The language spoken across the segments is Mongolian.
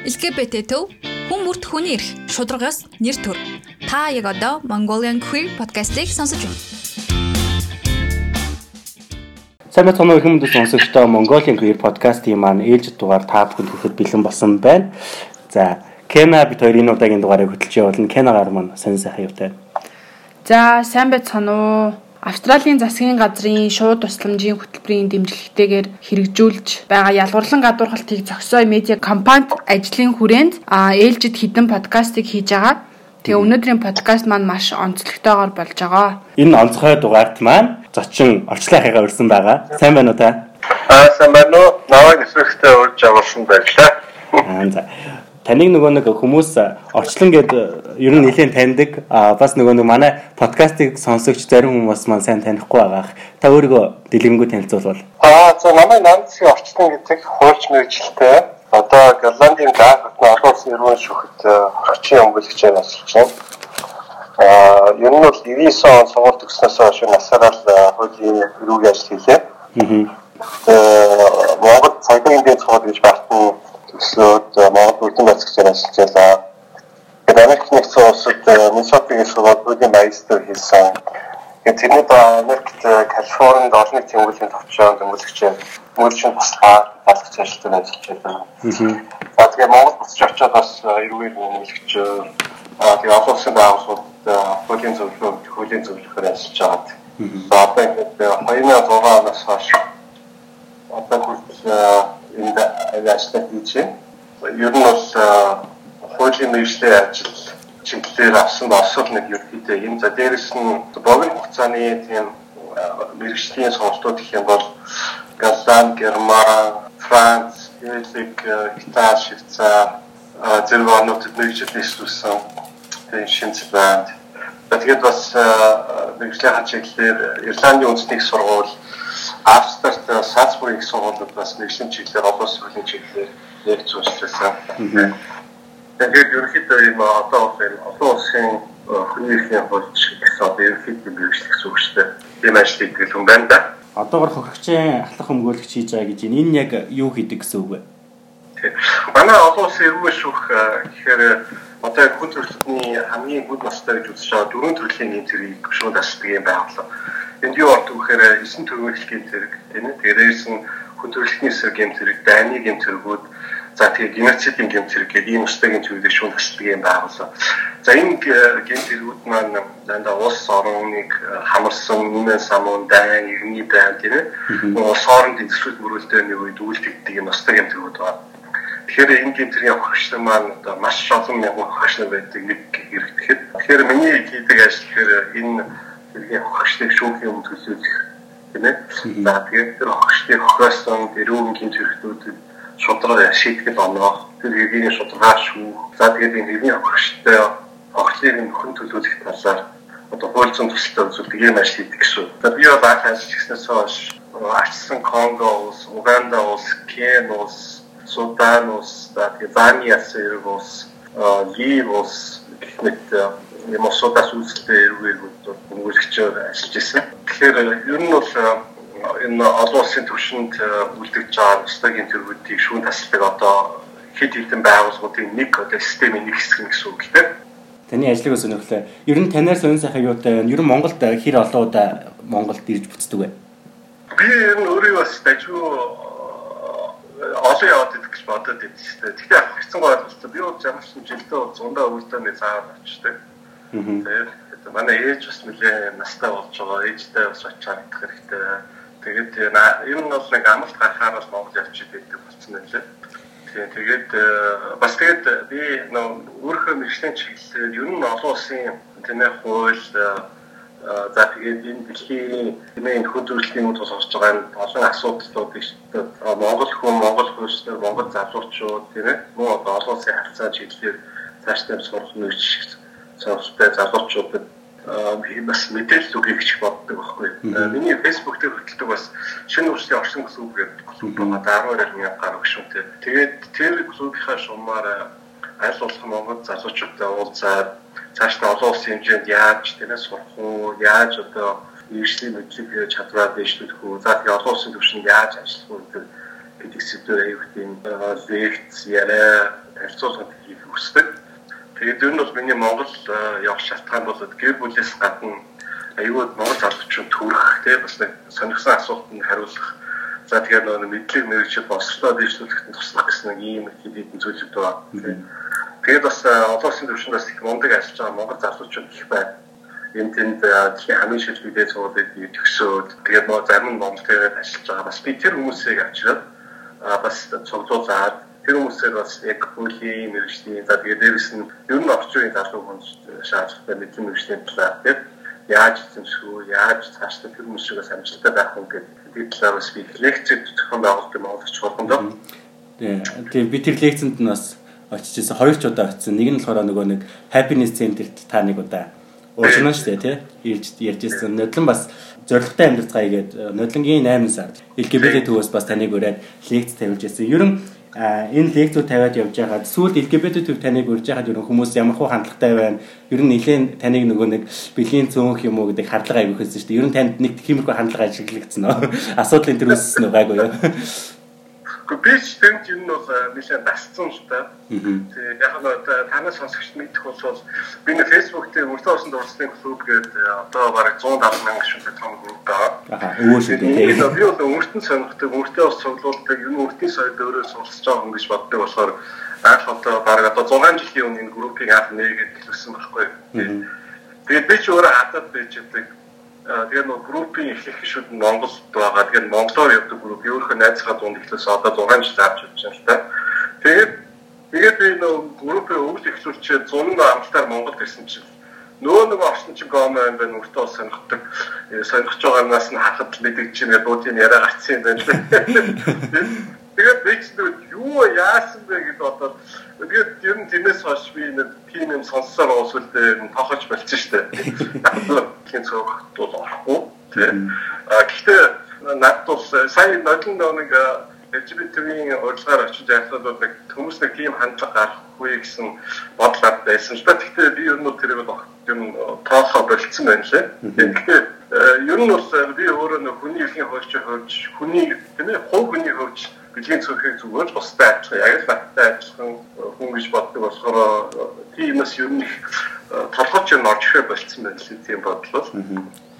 LGBT төв хүн бүрт хүний эрх шударгаас нэр төр. Та яг одоо Mongolian Queer podcast-ийг сонсож байна. Сайн мэцэн их хүмүүс сонсогчдоо Mongolian Queer podcast-ийн маань ээлжид дугаар та бүхэнд хүрэхэд бэлэн болсон байна. За, Кена бид хоёрын удаагийн дугаарыг хөтлж явуулна. Кенагаар маань сайн сайхан явтай. За, сайн байцгаана уу? Австралийн засгийн газрын шууд тусламжийн хөтөлбөрийн дэмжлэгтэйгээр хэрэгжүүлж байгаа ялгуурлан гадуурхалтыг зохистой медиа компанид ажлын хүрээнд ээлжид хідэн подкастыг хийж байгаа. Тэгээ өнөөдрийн подкаст маань маш онцлогтойгоор болж байгаа. Энэ онцгой дугаарт маань зочин орчлон ахыгаа өрсөн байгаа. Сайн байна уу та? Аа сайн байна уу? Наваг эсрэхтэй урьж авсан байлаа. Аа за таныг нөгөө нэг хүмүүс орчлон гээд ер нь нэлээд таньдаг бас нөгөө нэг манай подкастыг сонсогч зарим хүмүүс маань сайн танихгүй байгаа. Та өөрийгөө дэлгэрэнгүй танилцуулбал. Аа за манай Нандсгийн орчлон гэдэг хуульч мэрэгчлээ. Одоо Голландын Гаагт олон улсын эрүүл шүүхэд орчин өмгөлөгчээр ажиллаж байна. Аа ер нь бол 99 он сургууль төгснөөс хойш насаараа л хуулийн эрүүгийн ажил хийлээ. Аа Монгол цагийн дэд цогт гэж багтан төслөөд Монгол үлдэн байцаагчаар ажиллаж байлаа. Тэгээд Америк нэгдсэн улсад Миннесотагийн сургууль үеийн магистр хийсэн. Тэгээд тэрний ба Америкт Калифорнид олон нийтийн тэмүүлгийн төвчөөнд өмөлөгчээр мөрчин туслаа балгч ажилтнаар ажиллаж байна. За тэгээд Монгол буцаж очиод бас эрүүл өмөлөгч тэгээд олон улсын байгууллагууд хуулийн зөвлөгөө хуулийн зөвлөхөөр ажиллаж байгаа. За одоо ингээд 2006 оноос хойш одоо хүртэл энд ажиллаж хийж байна. Ер нь бол хуулийн мэргэжлийн ажил чиглэлээр авсан осол нэг ерөнхийдөө юм за дээрэс нь богино хугацааны тийм мэргэжлийн сонголтууд гэх юм бол Голланд, Герман, Франц, Бельгик, Итали, Швейцар зэрэг орнуудад мэргэжил нийслүүлсэн. Тэгээ Шинзланд. Тэгээд бас мэргэжлийн чиглэлээр Ирландын үндэсний сургууль Австралид Салцбург их сургуулиуд бас нэгэн чиглэлээр олон сүлийн чиглэлээр яг зүйлсэлсэн. Тэгээд ерөнхийдөө ийм одоо бол олон улсын хүний эрхийн хуулч гэсэн одоо ерөнхийдөө мэрэгчлэх зүгштэй ийм ажил хийдэг юм байна да. Одоогор хохирогчийн ахлах өмгөөлөгч хийж байгаа гэж энэ яг юу хийдэг гэсэн үг вэ? Манай олон улсын эрүүл шүүх гэхээр одоо хүн төрөлхтний хамгийн гүд настай гэж үзэж байгаа дөрвөн төрлийн ийм зэргийг гүшүүнд асдаг юм байгууллага энд юу ордог вэхээр 9 төрлийн хэлхийн зэрэг тийм ээ тэрээс нь хөтөлбөрийн эсрэг гэм зэрэг дайны гэм зэргүүд за тэгээ геноцидын гэм зэрэг гэдэг ийм өстэй гэм зэрэг шүүн тасдаг юм байгуулсан. За энэ гэм зэргүүд маань дандаа улс орныг хамарсан үнэн самуун дайн иргэний дайн тийм ээ улс орнд эзэслүүд мөрөлдөөний үед үйлдэгдэг юм өстэй гэм зэргүүд байна. Тэгэхээр энэ гэм зэргийн хөгжлөг маань одоо маш олон мянган хөгжлөг байдаг нэг хэрэгтэй. Тэгэхээр миний хийдэг ажил гэхээр энэ тэргийн хогчдыг шүүхийн төлөвлөх тийм ээ. За тэгээд тэр хогчдыг хохиосон дөрөвнгийн зэрэгтүүдэд шудраг шийтгэл оноох тэр хэргийн шудрага шүү. За тэгээд энэ хэргийн хогчтой хогчлыг нөхөн төлөвлөх талаар одоо хууль зүйн төсөлтөд үзүүлдэг юм ажил хийдэг гэсэн. За би бол анх ажиллаж гиснээс хойш Ачсан Конго улс, Уганда улс, Кен улс, Судан улс, тэгээд Замбиа улс, Лив улс гэх мэт юм усудаас үйлсэлтэй эрүүгүүд хүмүүлэгчээр ажиллаж ирсэн. Тэгэхээр ер нь бол энэ олон улсын түвшинд үлдэж байгаа стагийн төргүүдийг шүүн тасалдаг одоо хэд хэдэн байгууллагуудын нэг одоо системийн нэг хэсэг гэсэн үг л дээ. Таны ажлыг сонирхлаа. Ер нь танаар сонин сайхан юутай байна? Ер нь Монголд хэр олон удаа Монголд ирж буцдаг вэ? Би ер нь өөрөө бас дажгүй олон яваад идэх гэж бодоод байдсан. Гэхдээ хэцэн гол болсон. Би бол ямар ч жилдээ зундаа өвөлдөө заагаад очтой. Тэгээд манай ээж бас нэлээ настай болж байгаа. Ээжтэй бас очиад идэх хэрэгтэй. Тэгээд ер нь бол нэг амлалт гарахаар бол Монгол явчих гэдэг болсон байлээ. Тийм тэгээд бас тэгээд би нөө өөрийнхөө мэржлийн чиглэлээр ер нь олон улсын тэнэ хууль за тэгээд энэ дэлхийн хүн төрөлхтний үд тусгаж байгаа олон асуудлууд биш. Монгол хүн, Монгол хөлсөөр, Монгол залуучууд тийм ээ мөн олон улсын харьцаа чиглэлээр цаашдаа сурах нөхцөл сонсогчтой залуучуудад бас мэдээлэл өгье гэж боддог байхгүй. Миний фэйсбүүк дээр хөтэлдэг бас шинэ үрслийн орчин клуб гэдэг клуб байгаа 12 мянган гаруй гишүүнтэй. Тэгээд тэр клубийнхаа шумаар аль болох Монгол залуучуудтай уулзаад цаашдаа олон улсын хэмжээнд яаж тэрнээ сурах уу, яаж одоо нийгшлийн мэдлэг чадвараа дэвшүүлэх үү, за тэгээ олон улсын түвшинд яаж ажиллах уу гэдэг гэдэг сэдвээр тийм лекц яриа харьцуулгад хийх хүсдэг. Тэгээд ер нь бол миний Монгол явах шалтгаан бол гэр бүлээс гадна аюул Монгол залуучууд төрөх тийм бас нэг сонирхсан асуултанд хариулах. За тэгэхээр нөгөө мэдлэг мэрэгчд босчлоо дэвшлүүлэхэд туслах гэсэн нэг ийм хэдийн зүйлүүд байна. Тэгээд бас олон улсын төвшөнд бас их мундаг ажиллаж байгаа Монгол залуучууд их байна. Энд тэнд дэлхийн хамгийн шилжүүлээ цуудад төгсөөд тэгээд нөгөө зарим нь Монгол тэгээд ажиллаж байгаа. Бас би тэр хүмүүсийг авчираад бас цуглуулад тэр хүмүүсээр бас яг бүлийн мэрэгчлийн за тэгээд дээрэс нь ер нь орчин үеийн залуу хүн шаардлагатай мэдлэг мэрэгчлийн талаар тэгээд яаж эзэмших үү, яаж цаашдаа тэр хүмүүсээс амжилттай байх вэ гэдэг талаар бас би лекцэд зохион байгуулалт юм олгож болгондоо. Тийм би тэр лекцэнд нь бас очиж ирсэн хоёр ч удаа очисон. Нэг нь болохоор нөгөө нэг happiness center-т та нэг удаа ууршина шүү дээ тий. Ирж ярьж ирсэн. Нодлон бас зоригтой амьдрцгаая гээд нодлонгийн 8 сард LGBT төвөөс бас таныг ураад лекц тавьж ирсэн. Ер нь энэ лекцүүд тавиад явж байгаад сүүлд LGBT төв таныг урьж байгаад ер нь хүмүүс ямар хуу хандлагатай байна. Ер нь нэлээд таныг нөгөө нэг бэлгийн цөөнх юм уу гэдэг хардлага өгсөн шүү дээ. Ер нь танд нэг тиймэрхүү хандлага ажиглагдсан уу? Асуудлын төр өссөн үү гайгүй юу? Гэхдээ би ч тэнд юм бол нэлээд дасцсан л та. Тэгээ яг нь танаас сонсогч мэдэх бол би нэг Facebook дээр өртөө орсон дурсны клуб гэдэг одоо бараг 170 мянган шүнтэй том групп байгаа. Аа өвөө шүү дээ. Би бол өртөнд сонирхдаг, өртөө бас цуглуулдаг, юм өртний соёл өөрөө суралцж байгаа хүн гэж боддог болохоор анх одоо бараг одоо 6 жилийн өмнө энэ группийг анх нээгээд төлөвсөн байхгүй. Тэгээд би ч өөрөө хатад байж байдаг тэгээд нөгөө группийн эхлэх гişүүд нь Монголд байгаа. Тэгээд Монголоор явдаг групп өөрийнхөө найзгаа дунд ихлээс одоо 6 жил авч явж байна л та. Тэгээд тэгээд нөгөө группийн өвөл эхлүүлчээ 100 амталтаар Монголд ирсэн чинь нөгөө нөгөө орчин чинь гом байна байна өртөө сонирхдаг сонирхож байгаагаас нь хахад мэдээж чинь буудын яриа гарцсан юм байна. Тэгээд би ч юу яасан бэ гэж бодоод тэгээд ер нь тэрнээс хойш би нэг тийм юм сонссоор уусвал тохож болчихсон шүү дээ. Тийм цогт бол орохгүй тийм. А гэхдээ над бол сайн нодлон нэг LGBT-ийн урилгаар очиж яхад бол нэг хүмүүс нэг тийм хандлага гарахгүй гэсэн бодлоод байсан л да. Гэхдээ би ер нь тэрийг бол юм тоохоо болцсон байна лээ. Тэгэхээр ер нь бол би өөрөө нэг хүний эрхийн хойч хойч хүний тийм ээ хувь хүний хойч бэлгийн цөөхийг зүгээр л бусдад адилхан яг л баттай адилхан хүн гэж боддог болохоор тиймээс ер нь толгойч нь орж ирэх болцсон байна л тийм бодлоо.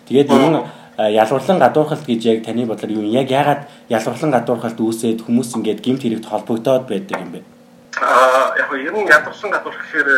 Тэгээд ер нь ялгуурлан гадуурхалт гэж яг таны бодлоор юу яг ягаад ялгуурлан гадуурхалт үүсээд хүмүүс ингээд гимт хэрэгт холбогдоод байдаг юм бэ? Аа яг нь ер нь ялгуурлан гадуурх гэхээр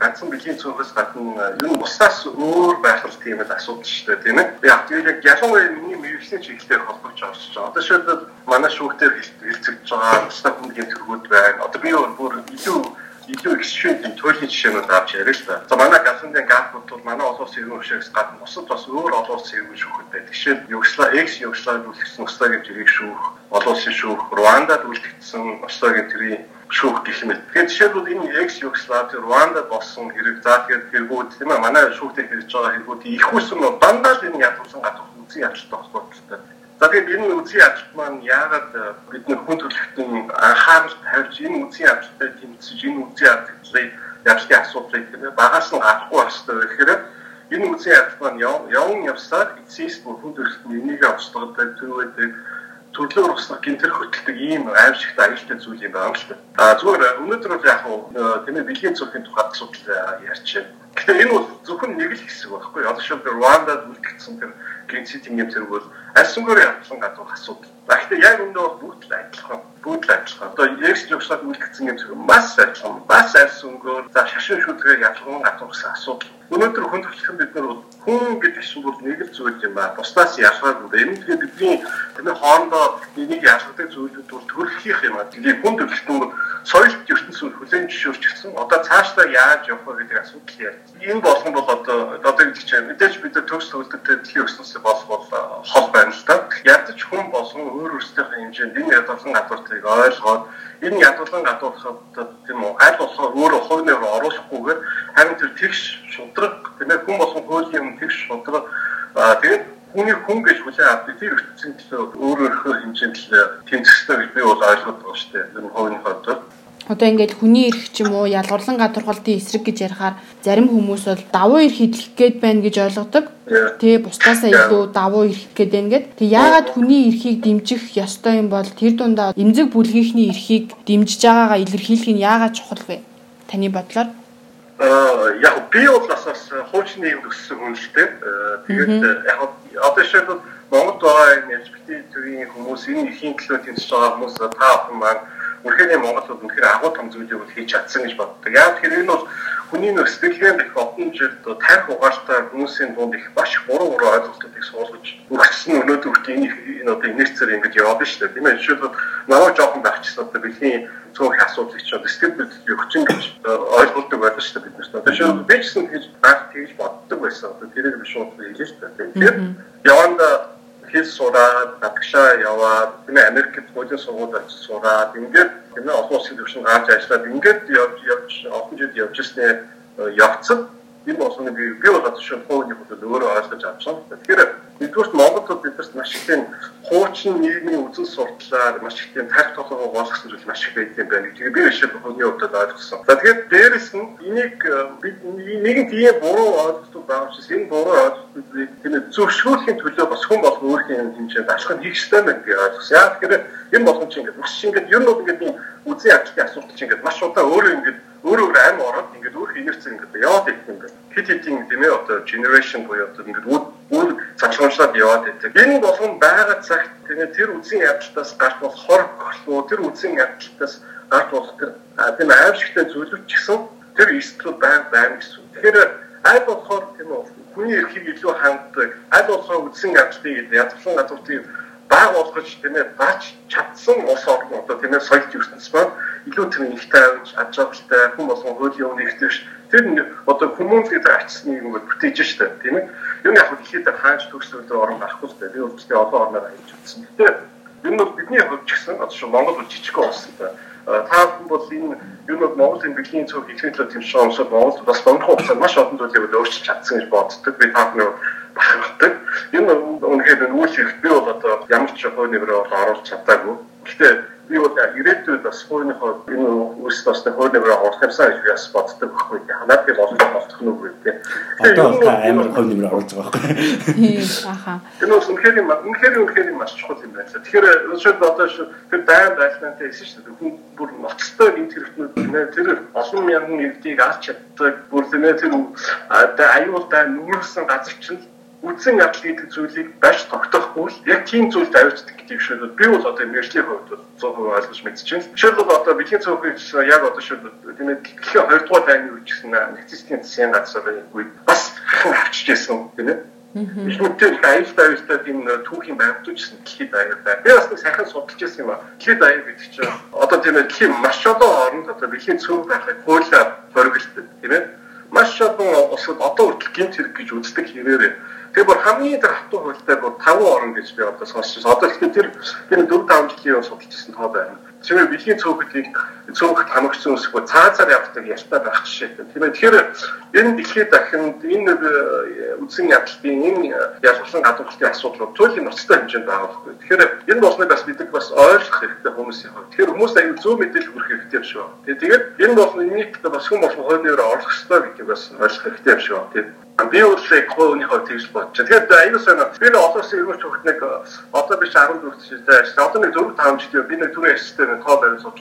ганцхан бэлгийн цөөхөөс гадна ер нь бусдаас өөр байх л тийм л асуудал шүү дээ тийм ээ. Яг тэгээд ялангуяа миний мэрэгчлийн чиглэлээр холбогдож байгаа шүү. Одоо шийдэл манай шүүхтэр хэлцэгдэж байгаа бусдаа хүнгийн төргүүд байна. Одоо би өөр илүү илүү эксшүүн төлөлийн жишээнүүд авч яриа л да. За манай галандын гафууд бол манай олон улсын иргэн хөшөөс гадна бусад бас өөр олон улсын иргэн шүүхэд байдаг. Жишээ нь Югослав, экс Югославд үлдсэн Ослогийн тэрийг шүүх, олон улсын шүүх, Руандад үлдсэн Ослогийн тэрийг шүүх гэх мэт. Тэгэхээр жишээлбэл энэ экс Югослав, Руандад болсон хэрэг за тэгээд хэрэгүүд тийм ээ манай шүүхтэй хэрэгж байгаа хэрэгүүд их үсэн дандаа л энэ ядуулсан гадуур үзэн ядалтай холбоотой. За тэгээд энэ үзэн ядалт маань яагаад э, бидний хүн төрөлхтөн анхаарал тавьж энэ үзэн ядалтай тэмцэж энэ үзэн ядалтлыг ядалтын асуудлыг тийм багаас нь гарахгүй хэвээр тэгэхээр энэ үзэн ядалт маань явн явсаар эцэс хүн төрөлхтөн энийг авчлагдаг түүгээд төрлөөр уснах гинтер хөтэлдэг ийм аимшигт аюултай зүйл юм байна л да. А зүгээр өнөөдөр бол яг нь тийм ээ бэлгийн цогцын тухай асуудал ярьж Гэхдээ энэ бол зөвхөн нэг л хэсэг байхгүй. Одоо шил Руандад үлдгэсэн тэр геноцидын юм зэрэг бол альсангаар явсан гадуур асуудал. Гэхдээ яг өндөө бол бүгд л адилхан. Бүгд л адилхан. Одоо Екс жигсаад үлдгэсэн юм зэрэг маш адилхан. Маш альсангаар за шашин шүлгээ ялган гадуур гэсэн асуудал. Өнөөдөр хүн төрөлхтөн бид нар хүн гэдэг чинь бол нэг л зүйл юм байна. Бусдаас ялгаагүй. Энэ тэгэхээр бидний энэ хоорондоо энийг ялгадаг зүйлүүд бол төрөлхийнх юм аа. Тэгээд хүн төрөлхтөн бол соёлт ертөнцийн хүлэн зөвшөөрчихсөн. Одоо цаашдаа яаж явах вэ гэдэг асуудал яа. Энэ болгон бол одоо одоо гэдэг чинь мэдээж бид төгс төгөлтөд дэлхийн ертөнцийн болох бол хол байна л да. Ядаж хүн болгон өөр өөрсдийнхээ хэмжээнд энэ ядуулан гадууртыг ойлгоод энэ ядуулан гадуурхад тийм үү аль болохоор өөрөө хувь нэр оруулахгүйгээр харин тэр тэгш шудраг тийм ээ хүн болгон хуулийн юм тэгш шудраг тэгээд хүний хүн гэж хүлээн авдаг тэр ертөнцийн төлөө өөр өөрхөө хэмжээнд л тэмцэхтэй гэж би бол ойлгоод байгаа шүү дээ. Тэр хувийн хувьд одоо ингээд хүний эрх ч юм уу ялгарлан гадуурхалтын эсрэг гэж ярихаар зарим хүмүүс бол давуу эрх идэх гээд байна гэж ойлгодог. Тэгээ бусдаасаа илүү давуу эрх гээд байна гэд. Тэг яагаад хүний эрхийг дэмжих ёстой юм бол тэр дундаа эмзэг бүлгийнхний эрхийг дэмжиж байгаагаа илэрхийлэх нь яагаад чухал вэ? Таны бодлоор? Яг би бол бас хуучин нийгэмд өссөн хүн л дээ. Тэгээд яг одоо шийдэл Монгол байгаа энэ LGBT төрийн хүмүүс энэ эрхийн төлөө тэмцэж байгаа хүмүүс та бүхэн маань Үнэхээр Монголд үнэхээр агуу том зүйлийг бол хийж чадсан гэж боддог. Яг тэр энэ бол хүний нөх сэтгэлгээнд их олон жил тарих угаалтай хүмүүсийн дунд их маш буруу буруу ойлголтуудыг суулгаж өгсөн өнөөдөр хүртэл энэ энэ одоо инерцээр ингэж яваад шүү дээ. Тийм ээ. Жишээлбэл намайг жоохон багчсан одоо бэлгийн цөөх асуудлыг ч одоо сэтгэл хөдлөл өгчин гэж ойлголдог байлаа шүү дээ бид нарт. Одоо шууд би ч гэсэн гэж баг тэгж боддог байсан. Одоо тэрийг би шууд хэлээ шүү дээ. Тэгэхээр яванда хэл сураад, гадагшаа яваад, тийм Америкт хуулийн сургууль очиж сураад, ингээд тийм олон улсын төвшин гарч ажиллаад ингээд явж явж олон жил явж ирснээр явцад энэ болсны би би бол одоо шин хууны хөдөл өөрөө ойлгож авч байна. Тэгэхээр нэгдүгürt Монголд бидэрт маш их тийм хуучин нийгмийн үзэл сурталаар маш их тийм тарих толгой болгосон зүйл маш их байдаг юм байна. Тэгээ би жишээ хууны хувьд ойлгосон. За тэгээд дээрэс нь энийг бид нэгэн тийм буруу ойлголт байгаа учраас энэ буруу ойлголтыг тийм зөвшөөрөхийн төлөө бас хүн болон өөрхийн хэмжээнд алхах хийх ёстой байна гэж ойлгосон. Яг тэгэхээр энэ болгон чинь ингээд маш ингээд ер нь бол ингээд үзэн ядчдын асуудал чинь ингээд маш удаа өөрөө ингээд өөрөө өөр амь ороод ингээд өөр инерцээр ингээд яваад ирэх юм байна. Хит хитийн тийм ээ одоо generation буюу одоо ингээд үр цачламжлаад яваад байдаг. Энэ болгон байгаа цагт тийм ээ тэр үзэн ядалтаас гарч болох хор горлоо тэр үзэн ядалтаас гарч болох тэр тийм аимшигтай зүйлүүд ч гэсэн тэр эрсдэл байг байна гэсэн. Тэгэхээр аль болохоор тийм үү хүний эрхийг илүү ханддаг аль болохоор үзэн ядалтыг ядгалан газруудыг баг болгож тийм ээ бач чадсан улс орн одоо тийм ээ соёлт ертөнц маань илүү тэр их тайвж аж аргалтай хүн болгон хуулийн өмнөгтэй ш. Тэр одоо хүмүүнлэгээ ачсан нэг юм бүтээж штэ тийм ээ. Юу яг ихэд хаанч төгсөлд орон гарахгүй штэ. Би өөртөө олон орноор ажиллаж үзсэн. Гэтэ энэ бол бидний хувьд ч гэсэн одоо шүү Монгол бол жижиг улс та хүн бол энэ юу нэг Монголын бэлгийн цог тэмшиж байгаа юмсад Монгол бас богино хугацаанд маш олон зүйлийг өөрчилж чадсан гэж боддог. Би таахны бахархдаг. Энэ үнэхээр нүүл хэрэгтэй би бол одоо ямар ч хойно нэрээр оруулах чадаагүй. Гэхдээ би бол ирээдүйд бас хойныхоо энэ үс хойно нэрээр оруулах юмсан гэж бас боддог байхгүй. Ханаад би олон болтох нь үгүй тий. Одоо та амар хойно нэрээр оруулж байгаа байхгүй. Тийм аха. Энэ бол үнэхээр үнэхээр үнэхээр маш чухал юм байна. Тэгэхээр өшөөд одоо тэр байр байлгаантай хэлсэн шүү дээ. Хүн бүр ноцтой гинт хэрэгтнүүд нэ тэр олон мянган иргэдийг авч чаддаг. Бүр нэ тэр аюултай нүүрсэн газар чинь үдсэн ядал гэдэг зүйлийг баш тогтоохгүй л яг тийм зүйлд авчдаг гэдэг шиг би бол одоо мэржлийн хувьд бол 100% ойлгож мэдчихэв. Жишээлбэл одоо бэлгийн цөөхөйч яг одоо шүү тийм ээ дэлхийн 2 дугаар дайны үеч гэсэн нацистийн засгийн газрын үед бас авчиж байсан тийм ээ. Их мэтэр аюултай аюултай тийм түүхийн байгуулагдсан дэлхийд аяар байна. Би бас нэг сайхан судалж байсан юм а. Дэлхийд аяар гэдэг чинь одоо тийм ээ дэлхийн маш олон оронд одоо бэлгийн цөөх байхыг хуулиар хориглолтой тийм ээ. Маш олон улсад одоо хүртэл гинт хэрэг гэж үздэг хэрэг Тэгээ бүр хамгийн тэр хатуу хуультай бүр 5 орн гэж би одоо сонсч байна. Одоо ихтэй тэр энэ 4 5 жилийн судалжсэн тоо байна. Чимээ бэлгийн цөөхөлийг цөөхөлт хамагчсан үсгүй цаазаар явдаг ялтаа байх жишээ. Тийм ээ. Тэгэхээр энэ дэлхийд дахинд энэ үндсэн ядалтын энэ ялгарлан гадуурлын асуудлууд туйлын ноцтой хэмжээнд байгаа байхгүй. Тэгэхээр энэ болсныг бас бид бас ойлгох хэрэгтэй хүмүүсийн хувьд. Тэгэхээр хүмүүс аюул зөв мэдээлэл хүргэх хэрэгтэй юм шүү. Тэгээд энэ болно энийг бас хүн болгон хойноор орлох хэрэгтэй гэдгийг бас ойлгох хэрэгтэй юм шүү. Тийм би өөрсдөө хойныхоо тэгж бодож. Тэгэхээр аюул сайн би нэг олон улсын өргөж хөгт нэг одоо биш 14 жилдээ ажилласан. Одоо нэг 4 5 жилдээ би нэг түрүү ажилласан нэг тоо барин сууж.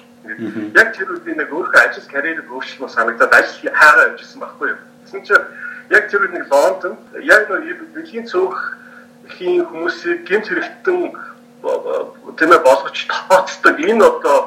Яг тэр үед нэг өөрийнхөө ажил карьерийг өөрчлөх санагдаад ажил хаагаа явжсэн байхгүй юу. Тэгсэн чинь яг тэр үед нэг Лондон яг нэг бэлгийн цөөх хийн хүмүүсийг гэмт хэрэгтэн тэмээ болгож тооцдог энэ одоо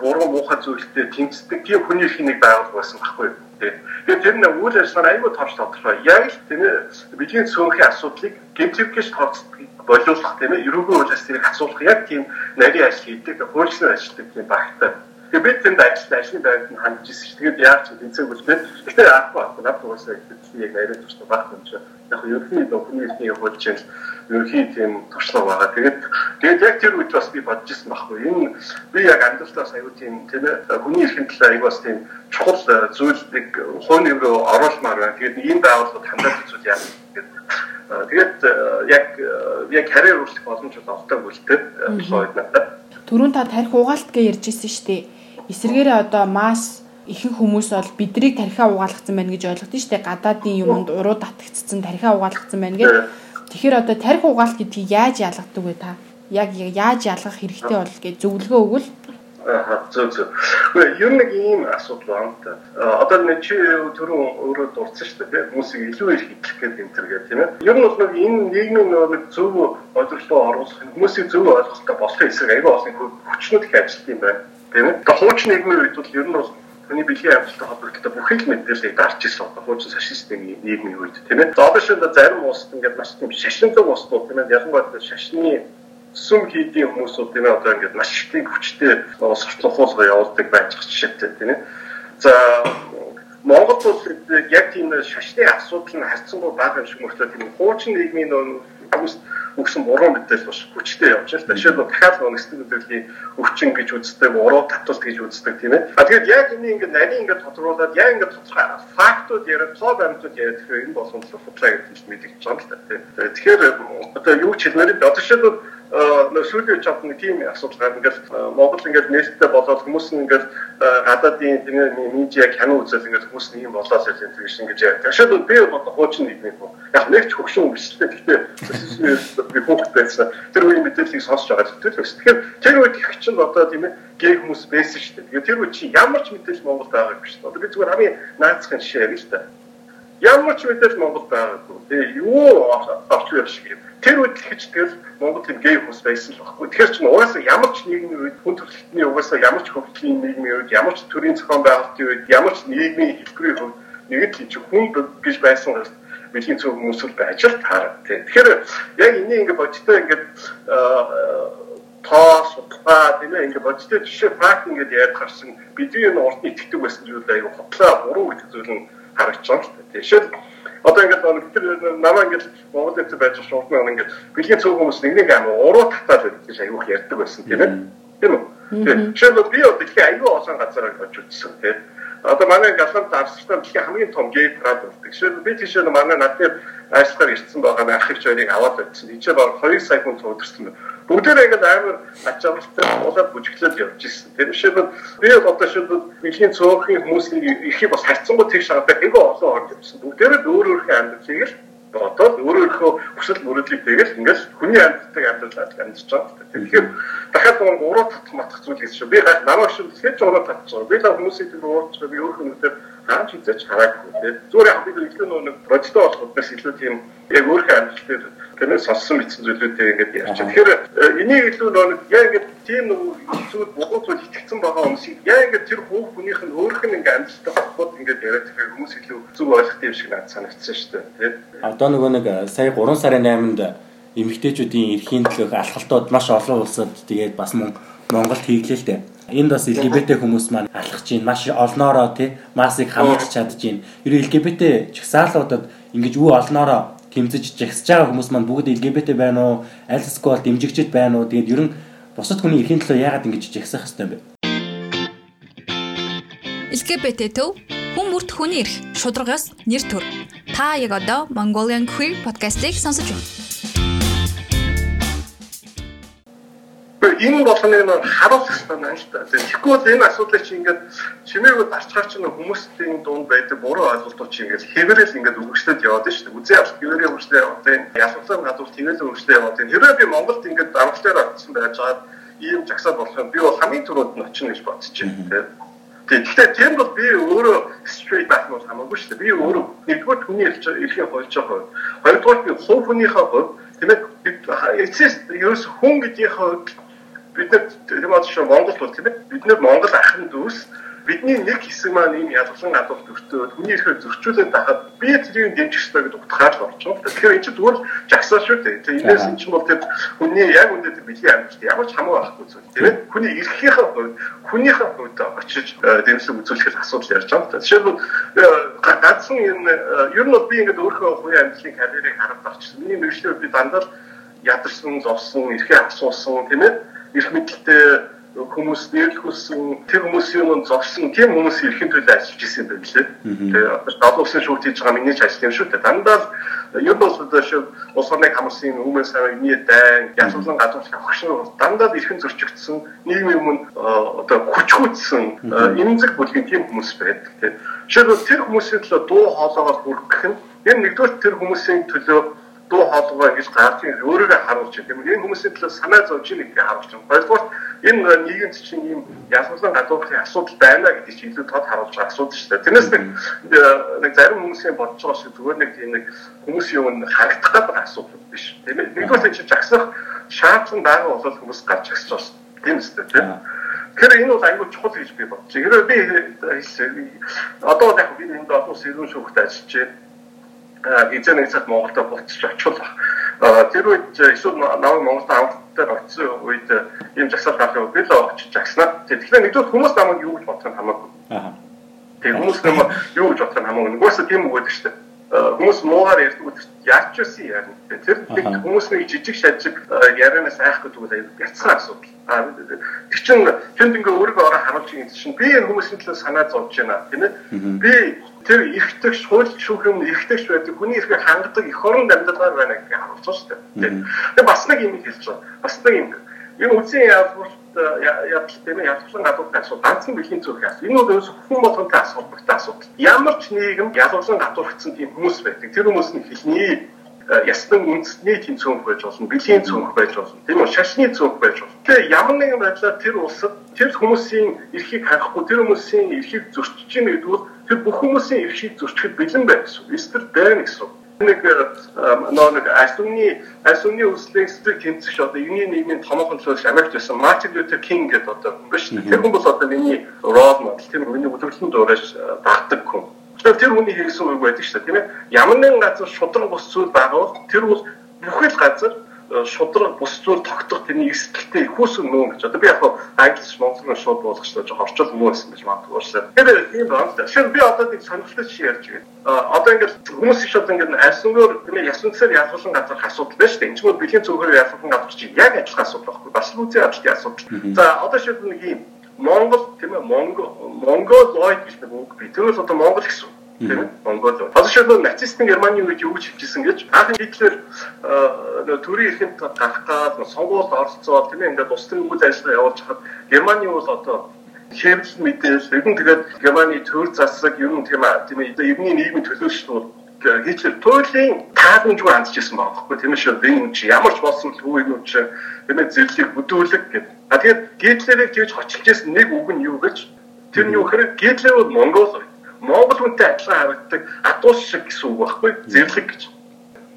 буруу муухай зүйлтэй тэмцдэг тийм хүний хэнийг байгуулах байсан байхгүй юу Тэгээд тэр нэг үйл ажиллагаа аюул тооч тодорхой. Яг л тийм ээ бидний цөөнхийн асуудлыг гэмтэрхэж тооцдог боловсрох тийм ээ ерөнхий үйл ажиллагааг асуулах яг тийм нарийн ажил хийдэг, хуульчны ажилладаг тийм багтай. Тэгээд бид тэнд ажиллаж ажлын байранд нь хандж ирсэн. Тэгээд яаж ч тэнцэг үлдээ. Гэхдээ яахгүй байхгүй. Наад угаасаа яг нарийн төвчтэй багт юм чинь. Яг ерөнхий документийн хуульч нь ерөнхий тийм туршлага байгаа. Тэгээд тэгээд яг тэр үед бас би бодож ирсэн байхгүй. Энэ би яг амьдралаас аюу тийм тийм хүний эрхийн талаар аюу бас тийм чухал э, зүйлийг хууны рүү оруулмаар байна. Тэгээд ийм байгууллагад хандаад зүйл яа гэдэг. Тэгээд э, яг э, яг карьер олдог үлдээд болоо надад. Төрүүн та тарих угаалт гэж ярьж ирсэн шүү дээ эсвэргээрээ одоо масс ихэнх хүмүүс бол бидрийг тархиа угаалгацсан байна гэж ойлгодог шүү дээ. Гадаадын юмд уруу татгцсан тархиа угаалгацсан байна гэж. Тэгэхээр одоо тархи угаалт гэдгийг яаж ялгадаг вэ та? Яг яаж ялгах хэрэгтэй бол гэж зөвлөгөө өгвөл Аа зөв зөв. Гэхдээ ер нь ийм асуудал байна та. Одоо нэг чи түрүү өөрөө дурдсан шүү дээ. Хүмүүсийг илүү их хитлэх гэдэг юм тэргээ тийм ээ. Ер нь бол нэг энэ нийгмийн нэг зөв ойлголтоо оруулах хүмүүсийг зөв ойлгохтой болох хэсэг аяга олон хүчнүүд их ажиллах юм байна. Тийм ээ. Тэгээ хуучин нийгмийн үед бол ер нь бол хүний бэлгийн амжилттай холбоотой бүх их мэдээллийг дарж ирсэн одоо хуучин фашистын нийгмийн үед тийм ээ. За одоо шинэ зарим улсад ингээд маш тийм шашинлаг улсууд тийм ээ. Ялангуяа шашны сүм хийдийн хүмүүсүүд тийм ээ одоо ингээд маш их хүчтэй сурталхуулга явуулдаг байж жишээтэй тийм ээ. За Монгол улс яг тийм шашны асуудал нь харьцангуй бага юм шиг мөртлөө тийм хуучин нийгмийн хүмүүс өгсөн буруу мэдээлэл бас хүчтэй явж байна. Жишээлбэл дахиад нэгсдэг мэдээллийн өвчин гэж үздэг, уруу татвалт гэж үздэг тийм ээ. А тэгээд яг энэ ингээд нарийн ингээд тодруулаад яг ингээд тодорхой фактууд яриад, тоо баримтууд яриад тэгэхээр энэ болсон судлаа гэж мэдэгдэж байгаа юм л та. Тэгэхээр одоо юу ч хэлмээр одоо жишээлбэл нөө сүүлийн чад нэг тийм асуудал гарна ингээд Монгол ингээд нээлттэй болоод хүмүүс нь ингээд гадаадын тийм медиа кино үзэл ингээд хүмүүс нь юм болоод л юм тийш ингэж яа. Тэгшээд би одоо хуучин нэг нэг яг нэг ч хөгшин өмсөлтэй гэхдээ би хүүхэд байсан. Тэр үеийн мэдээллийг сонсож байгаа л тэгэхээр тэр үед их чинь одоо тийм ээ гей хүмүүс байсан шүү дээ. Тэгээд тэр үед чи ямар ч мэдээлэл Монголд байгаагүй шүү дээ. Одоо би зүгээр хамгийн наацхан жишээ ярил л та. Ямар ч мэдээлэл Монголд байгаагүй. Тэгээ юу авч явах шиг юм тэр үед л гэж тэгэл Монгол тийм гей хүмүүс байсан л баггүй. Тэгэхээр чинь угаасаа ямар ч нийгмийн үед хүн төрөлхтний угаасаа ямар ч хөгжлийн нийгмийн үед ямар ч төрийн зохион байгуулалтын үед ямар ч нийгмийн хэлбэрийн хувьд нэг л чинь хүн гэж байсан гэж бидний зөв хүмүүс л байж л таарат тий. Тэгэхээр яг энийг ингээд бодтой ингээд тоо судалгаа тийм ээ ингээд бодтой жишээ факт ингээд яриад гарсан бидний энэ урд нь итгэдэг байсан зүйл аяга хотлоо буруу гэдэг зүйл нь харагдаж байгаа л тий. Жишээ Одоо ингээд нэг намаа ингээд Монгол дээр байж байгаа шууд нэг ингээд бэлгийн цөөх хүмүүс нэг нэг амар уруу татаад байдаг гэж аюух ярьдаг байсан тийм ээ. Тийм үү? Жишээлбэл би одоо их аюу олон газараар очиж үзсэн тийм. Одоо манай галант австралид дэлхийн хамгийн том гей прад болдог. Жишээлбэл би тийш манай над дээр ажиллахаар ирсэн байгаа нэг ах их жойрыг аваад байсан. Эцээ баг 2 сая хүн цуудэрсэн бүгдээрээ ингээд амар ачаалалтай уулаад бүжиглээд явж ирсэн. Тэр жишээлбэл би одоо шилбэл бидний цөөхөн хүмүүсийн ихийг бас харьцангуй тэгш шагадаг айгүй олон орж ирсэн. Бүгдээрээ өөр амьдралыг л бодоод өөрөө өөрийнхөө хүсэл мөрөдлийг тэгэл ингээд хүний амьддаг амьдралаар амьдж байгаа. Тэгэхээр дахиад нэг уруу татах матах зүйл гэсэн шүү. Би гал намайг шүү хэвч уруу татчих. Би л хүмүүсийн тэр уурч би өөрийнхөө нүдээр хааж үзэж хараагүй тийм. Зүгээр яг бид илүү нэг бодтой болохоос илүү тийм яг өөрийнхөө амьдрал дээр тэнэс сонссон мэдсэн зүйлүүдээ ингээд байна. Тэгэхээр э, энийг илүү нэг яа ингээд тийм зүйл богоо зүйл итгэцэн байгаа хүмүүсийг яа ингээд тэр хүүх хүнийх нь өөрөх нь ингээд амьдтай болоход ингээд яриад тэгэхээр хүмүүс илүү зүг ойлгох юм шиг надад санагдсан шүү дээ. Тийм. Одоо нөгөө нэг э, сая 3 сарын 8-нд эмэгтэйчүүдийн эрхийн төлөөх алхалтууд маш олон улсад тэгээд бас Монголд хийглээ л дээ. Энд бас LGBT хүмүүс маань алхаж чинь маш олноороо тий массыг хамгаалж чадж чинь. Ер нь LGBT чагсаалуудад ингэж үү олноороо тэмцэж жагсаж байгаа хүмүүс маань бүгд LGBT байна уу? Аль эсвэл дэмжигчд байна уу? Тэгээд ер нь бусад хүний эрхийн төлөө яагаад ингэж жагсах хэвтэй юм бэ? LGBT төв хүн бүрт хүний эрх шударгаас нэр төр. Та яг одоо Mongolian Queer podcast-ийг сонсож байна. Энэ болгоныг нь харуулах хэрэгтэй байна л да. Тэгэхгүй бол энэ асуудлыг чи ингээд чимээгүй дарчгаар чинь хүмүүсийн дунд байдаг буруу ойлголтууд чи ингээд хэвээрэл ингээд өгөгчдөд яваад шүү дээ. Үзээ авах хэвээрээ өгөгчдөд яваад энэ ялгарлын гадуур тэгэл өгөгчдөд яваад энэ хэрвээ би Монголд ингээд дарамтлаар очсон байж байгаа ийм жагсаад болох юм би бол хамгийн түрүүнд нь очно гэж бодож байна. Тэгэхээр тийм бол би өөрөө straight байх нь хамаагүй шүү дээ. Би өөрөө нэгдүгээр хүний эрхийн хойж байгаа. Хоёрдугаар би хувь хүнийхээ хувьд тийм ээ эцэс ерөөс хүн гэдгийнхээ бид нар тийм одоо шүү Монгол бол тийм ээ бид нар Монгол ахын дүүс бидний нэг хэсэг маань ийм ялгалан гадуур төвтөө хүний эрхээ зөрчүүлээд байхад би тэрийг дэмжих ёстой гэдэг утгаар л байгаа. Тэгэхээр энэ чинь зүгээр жагсаа шүү дээ. Тэгээ энэс энэ чинь бол тэр хүний яг үнэндээ тэр бэлгийн амьд ямар ч хамаа байхгүй зүйл тийм ээ. Хүний эрхийнхээ хувьд хүнийхээ хувьд очиж э, дэмжлэг үзүүлэх асуудал ярьж байгаа. Жишээлбэл э, ганцхан энэ ер нь бол би ингээд өөрөө хувийн амьдралын карьерийг хараад авчихсан. Миний мэрэгчлэр би дандаа ядарсан, зовсон, эрхээ асуусан тийм ээ эрх мэдэлтэй хүмүүс нэрлэх хүссэн тэр хүмүүсийн юм зогсон тийм хүмүүс ирэхэн төлөө ажиллаж ирсэн байх лээ. Тэгээ олон улсын шүүгт хийж байгаа миний ч ажил юм шүү дээ. Дандаа л ер нь бол улс орныг хамарсан хүмүүс савны дайн язгуулсан гадуур авахшин дандаа ирэхэн зөрчигдсөн нийгмийн өмнө одоо хүчгүйтсэн эмзэг бүлгийн тийм хүмүүс байдаг тийм. Жишээлбэл тэр хүмүүсийн төлөө дуу хоолойгоор хүргэх нь энэ нэгдүгээр тэр хүмүүсийн төлөө дуу хоолойгоо гэж гарч өөрийгөө харуулж байна. Тийм энэ хүмүүсийн төлөө санаа зовж ийн гэдгийг харуулж байна. Хоёрдугаар энэ нийгэмд чинь ийм ялгарлан гадуурхын асуудал байна гэдэг чинь илүү тод харуулж байгаа асуудал шүү дээ. Тэрнээс нэг нэг зарим хүмүүсийн бодож байгаа шиг зүгээр нэг тийм нэг хүмүүсийн юм харагдах гэдэг асуудал биш. Тийм ээ. Нэгдүгээр чинь жагсах шаардлага байгаа бол хүмүүс гарч агсаж байна. Тийм үстэй тийм. Тэгэхээр энэ бол аюул чухал гэж би бодож байна. Хэрвээ би одоо яг би энэ олон сэрүүн шүүхт ажиллаж байна эзэн нэг цаг Монголд буцаж очихвол тэр үед эсвэл намайг Монголд авалтаар очсон үед ийм жагсаал гарах би л очиж жагснаа. Тэгэхээр нэгдүгээр хүмүүс намайг юу гэж бодох нь хамаагүй. Тэгээ хүмүүс намайг юу гэж бодох нь хамаагүй. Нөгөөсөө тийм үг гэдэг шүү дээ хүмүүс муугаар ярьдаг яач юусэн ярина. Тэр хүмүүсний жижиг шажиг ярианаас айхгүй тэгвэл аюул бяцхан асуудал. А тэр чин тэнд ингээ өөрийгөө ороо харуулж байгаа чинь би энэ хүмүүсийн төлөө санаа зовж байна тийм ээ. Би тэр эргэдэг шууд шүүх юм эргэдэг байдаг хүний эрхийг хангадаг эх орон амьдаргаар байна гэж харуулж байгаа шүү дээ. Тэгээ бас нэг юм хэлж байгаа. Бас нэг юм. Энэ үсгийн яалбар ядал тийм ээ ядалсан гадуур асуудал ганцхан бэлгийн зүрх асуудал. Энэ бол ерөөсө хүн болгонтой асуудалтай асуудал. Ямар ч нийгэм ядалсан гадуурхсан тийм хүмүүс байдаг. Тэр хүмүүс нь хэлний ястан үндэсний тийм цөөнх байж болно, бэлгийн цөөнх байж болно, тийм үү, шашны цөөнх байж болно. Тэгээ ямар нэгэн байдлаар тэр улсад тэр хүмүүсийн эрхийг харахгүй, тэр хүмүүсийн эрхийг зөрчиж байгаа гэдгээр тэр бүх хүмүүсийн эрхийг зөрчихэд бэлэн байх гэсэн. Эстер байна гэсэн нэг нөө нэг асууны асууны үслэг стрик тэмцэгч одоо юуны нийгмийн томоохон төлөөлж Америкт байсан Мартин Лютер Кинг гэдэг одоо хүн биш үү? Тэр хүн бол одоо миний рол модел тэр миний өдөртөн дуурайж дагдаг хүн. Тэгэхээр тэр хүний хийсэн үг байдаг шүү дээ тийм ээ. Ямар нэгэн газар шудраг бус зүйл байгаа бол тэр бол бүхэл газар шудраг бус зүйл тогтох тэрний эсгэлтэй хүүсэн нүүн гэж. Одоо би яг англиш монголоор шууд болгож тоо жоо орчол гэсэн гэж магадгүй уурсаа. Тэгэхээр тийм байна. Тэгэхээр би одоо нэг сонирхолтой чи ярьж байна. Одоо ингээд хүмүүс их одоо ингээд альсангоор тийм ясвцаар ялгуулсан газар асуудал байна шүү дээ. Чинь бэлгийн зөвхөн ялгуулсан газар чи яг адилхан асуудал байхгүй. Бас л үзээ адилхан асуудал. За одоо шийдвэр нэг юм Монгол тийм ээ Монгол Монголоид гэж нэг үг бий. Тэрээс одоо Монгол гэсэн тийм ээ Монгол. Одоошоо нацистын Германы үед юу гэж хэлжсэн гэж анх Гитлер төрийн эрхэнд гарах гад сонгуульд оролцоод тийм ээ ингээд улс төрийн үйл ажиллагаа явуулж хахад Германы бол одоо хэвлэл мэдээлэл ер нь тэгээд Германы төр засаг ер нь тийм ээ тийм ээ ерний нийгмийн төлөөчлөл Гитлер туйлын таадамжгүй хандчихсан байхгүй тийм ээ шүү энэ чи ямар ч болсон л үгүй юм чи тийм ээ зэрлийг бүдүүлэг гэдэг. А тэгээд Гитлерийг тэгж хочилж ирсэн нэг үг нь юу гэж? Тэр нь юу гэхээр Гитлер бол Монгол Монгол хүнтэй адилхан харагддаг адуус шиг гэсэн үг байхгүй? Зэрлэг гэж.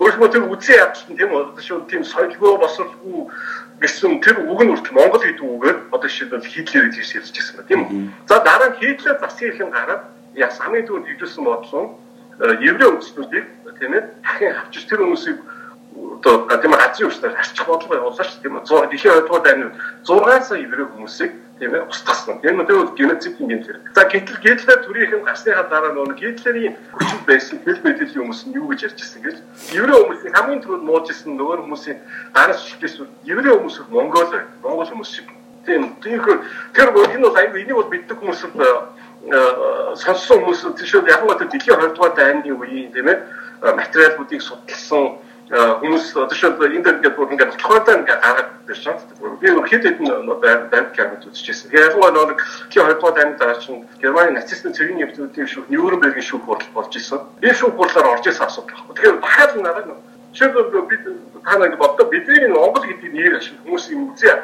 Өөрөлдөө тэр үзэн ядалт нь тийм одоо шүү. Тийм соёлгүй босролгүй гэсэн тэр үг нь үртэл Монгол гэдэг үгээр одоо жишээлбэл Хитлер гэж хэлж ирсэн ба тийм үү. За дараа нь Хитлер засгийн ихэн гараад яс хамгийн түрүүнд хөвжүүлсэн бодлоо еврей өмчнүүдийг тийм ээ дахин авчиж тэр хүмүүсийг одоо тийм газрын өчнөр арчих бодлого явуулсан шүү тийм үү. 100 дэлхийн хоёрдугаар дайны 6 сая еврей хүмүүсийг тийм ээ устгасан. Энэ нь тэгвэл геноцидын гэмт хэрэг. За гэтэл Гитлер төрийнхэн гарсныхаа дараа нөгөө Гитлерийн хүчинд байсан хэл мэдээллийн хүмүүс нь юу гэж ярьжсэн гэж еврей хүмүүсийн хамгийн түрүүнд муужсэн нөгөө хүмүүсийн гараас шигтэйс еврей хүмүүс Монгол бай. Монгол хүмүүс шиг. Тийм тиймэр тэр энэ бол аюу энийг бол мэддэг хүмүүс сонссон хүмүүс тийшээ яг нь дэлхийн 20 дугаар дайны үеийн тийм ээ материалуудыг судалсан хүмүүс одоо шууд энэ ингээд бүр ингээд тохиолдоо ингээд гаргаад ирж байгаа. Би хэд хэдэн банд камерт үзчихсэн. Тэгээ ялангуяа нэг тий хоёрдугаар дайны дараа чинь Германы нацистын цэргийн нэмтүүдийн шүүх Нюрнбергийн шүүх хурал болж исэн. Энэ шүүх хурлаар орж исэн асуудал байхгүй. Тэгэхээр дахиад надад шийдэл бид та нэг боддоо бидний Монгол гэдэг нэр ашиг хүмүүс юм үзээ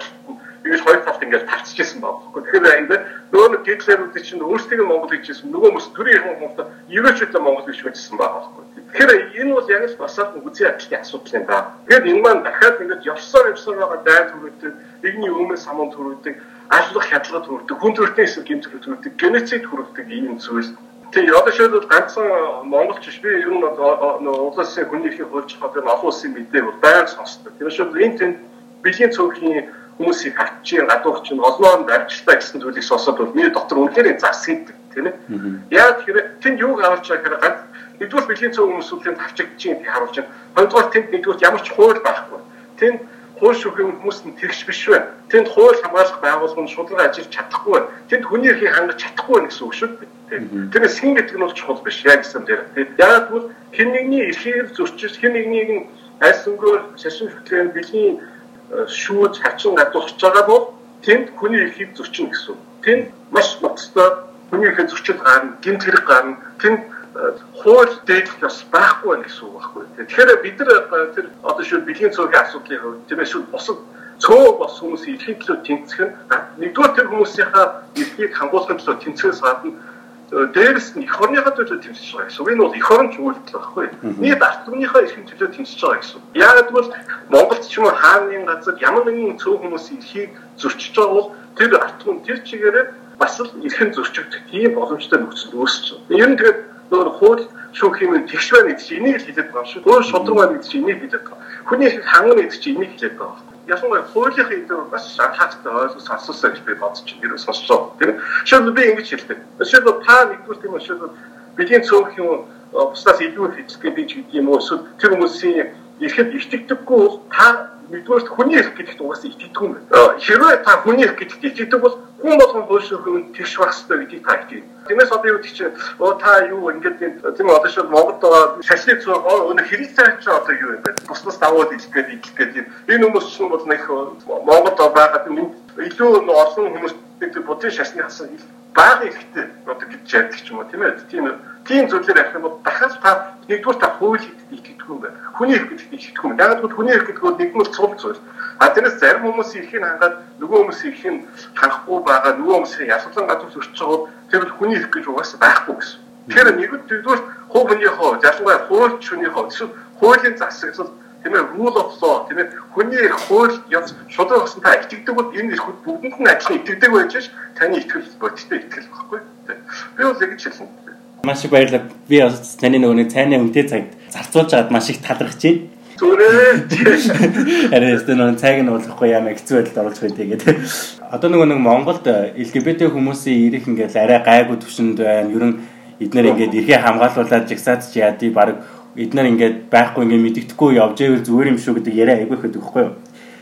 ингэж хоёр талд ингээд тавцчихсан байхгүй. Тэгэхээр ингээд нөгөө нэг гитлерүүд чинь өөрсдөө Монгол гэж хэлсэн нөгөө хүмүүс төрийн юм хүмүүс ерөөчлөө Монгол гэж хэлсэн байхгүй. Тэгэхээр энэ бол яг л басаад үзий ядлын асуудал юм да. Тэгэхээр энэ маань дахиад ингээд явсаар явсаар байгаа дай төрөлтэй нэгний өмнө самун төрөлтэй аллах хядлага төрөлтэй хүн төрөлтний эсвэл гин төрөлтэй геноцид төрөлтэй ийм зүйл Тийм одоо шийдэл ганцхан монголч биш би ер нь улсын хүний эрхийг хуульж байгаа би олон улсын мэдээ бол байнга сонсдог. Тэр шиг энэ тэнд бэлгийн цөөхний хүмүүсийг хатчих, гадуурч нь олноонд авчлаа гэсэн зүйлийг сонсоод бол миний доктор үнэхээр зас хийдэг тийм ээ. Яг тэгэхээр тэнд юуг аварч байгаа гэхээр ганц нэгдүгээр бэлгийн цөөх хүмүүсүүдийн тавчигдчих юм харуулж байна. Хоёрдугаар тэнд нэгдүгээр ямар ч хууль байхгүй. Тэнд хууль шүүхийн хүмүүс нь тэгш биш байна. Тэнд хууль хамгаалах байгууллага нь шударга ажиллаж чадахгүй байна. Тэнд хүний эрхийг хангаж чадахгүй байна гэсэн үг шүү дээ. Тэгэхээр сэн гэдэг нь бол чухал биш яг гэсэн дээр. Яг бол хэн нэгний эрхийг зөрчиж хэн нэгнийг нь аль сүнгээр шашин хөтлөөн бэлгийн шүүд хачин гадуурч байгаа бол тэнд хүний эрхийг зөрчинө гэсэн. Тэнд маш ноцтой хүний эрхийг зөрчил гарна, гинт хэрэг гарна. Тэнд хууль дээдлэх бас байхгүй байх гэсэн үг байхгүй. Тэгэхээр бид нар тэр одоо шууд бэлгийн цөөхөн асуудлын хувьд тийм шууд босод цөөх бос хүмүүсийн эрхийн төлөө тэмцэх нь нэгдүгээр тэр хүмүүсийнхаа эрхийг хамгуулахын төлөө тэмцэхээс гадна дээрээс нь эх орныхаа төлөө тэмцэж байгаа гэсэн. Энэ бол эх орон чуулгал байхгүй. Нийт ард түмнийхээ эрхийн төлөө тэмцэж байгаа гэсэн. Яг бол Монголд ч юм уу хааны газар ямар нэгэн цөөх хүмүүсийн эрхийг зөрчиж байгаа бол тэр ард түмэн тэр чигээрээ бас л эрхэн зөрчигдөх тийм боломжтой нөхцөл үүсэж байна. Ер нь тэгээд нөр хууль шүүх юм тэгш байна гэж энийг л хэлээд байгаа шүү. Хууль шудраг байна гэж энийг хэлээд байгаа. Хүний хангана гэж энийг хэлээд байгаа. Ялангуяа хуулийн илүү бас шалтгаантай ойлгож сонсоосоо гэж би бодож байна. Юу сонсоо. Тэр шууд би ингэж хэлдэг. Шууд та нэгдүгээр тийм шууд бидний цөөх юм бусдаас илүү гэж гэдэг юм уу? Эсвэл тэр хүмүүсийн ихэд итгэдэггүй бол та нэгдүгээр хүний эрх гэдэгт угаасаа итгэдэг юм. Хэрвээ та хүний эрх гэдэгт итгэдэг бол хүн болгон хөөшөөхөн тэгш байх хэрэгтэй гэдгийг та итгэв. Тиймээс одоо юу гэж оо та юу ингээд тийм одоо шууд Монголд байгаа шашны цог өнө хэрэг цайч одоо юу юм бэ? Буснаас даваад идэх гээд идэх гээд энэ хүмүүс ч бол нэг Монголд байгаа тийм илүү олон хүмүүс нэг будын шашны хасаа бага ихтэй одоо гэж ярьдаг ч юм уу тийм ээ. Тийм тийм зүйлээр ярих юм бол дахиад та нэгдүгээр та хууль итгэдэг юм байна. Хүний эрх гэдэгт итгэдэг юм. Яг л хүний эрх гэдэг нь нэгдүгээр цул зүйл. А тэрнээс зарим хүмүүсийн эрхийг хангаад нөгөө хүмүүсийн эрхийг хангахгүй байгаа нөгөө хүмүүсийн ялгалан гадуур зөрчиж байгаа тэр бол хүний эрх гэж угаасаа байхгүй гэсэн. Тэгэхээр нэгдүгээр хувь хүний хувьд ялангуяа хууль шүний хувьд хуулийн засаглал тийм ээ rule of law тийм ээ хүний хууль яз шудраг болсон та итгэдэг бол энэ эрхүүд бүгдэнд нь адилхан итгэдэг байж ш таны итгэл бодиттой итгэл багхгүй. Би бол ингэж хэлсэн. Маш их баярлалаа. Би бас таны нөгөө нэг цайны үнэтэй цагт зарцуулж аваад маш их талархаж байна. Зүрээ. Арай өстө нөгөө цайг нь уулахгүй яа хэцүү байдалд оруулж байдаг гэдэг. Одоо нөгөө нэг Монголд LGBT хүмүүсийн ирэх ингээл арай гайгүй төвшөнд байна. Ер нь эднэр ингээд эрхээ хамгаалуулаад жигсаад ч яадий баг эднэр ингээд байхгүй ингээд мэддэхгүй явж ивэл зүгээр юм шүү гэдэг яриа айгүй их байдаг байхгүй юу?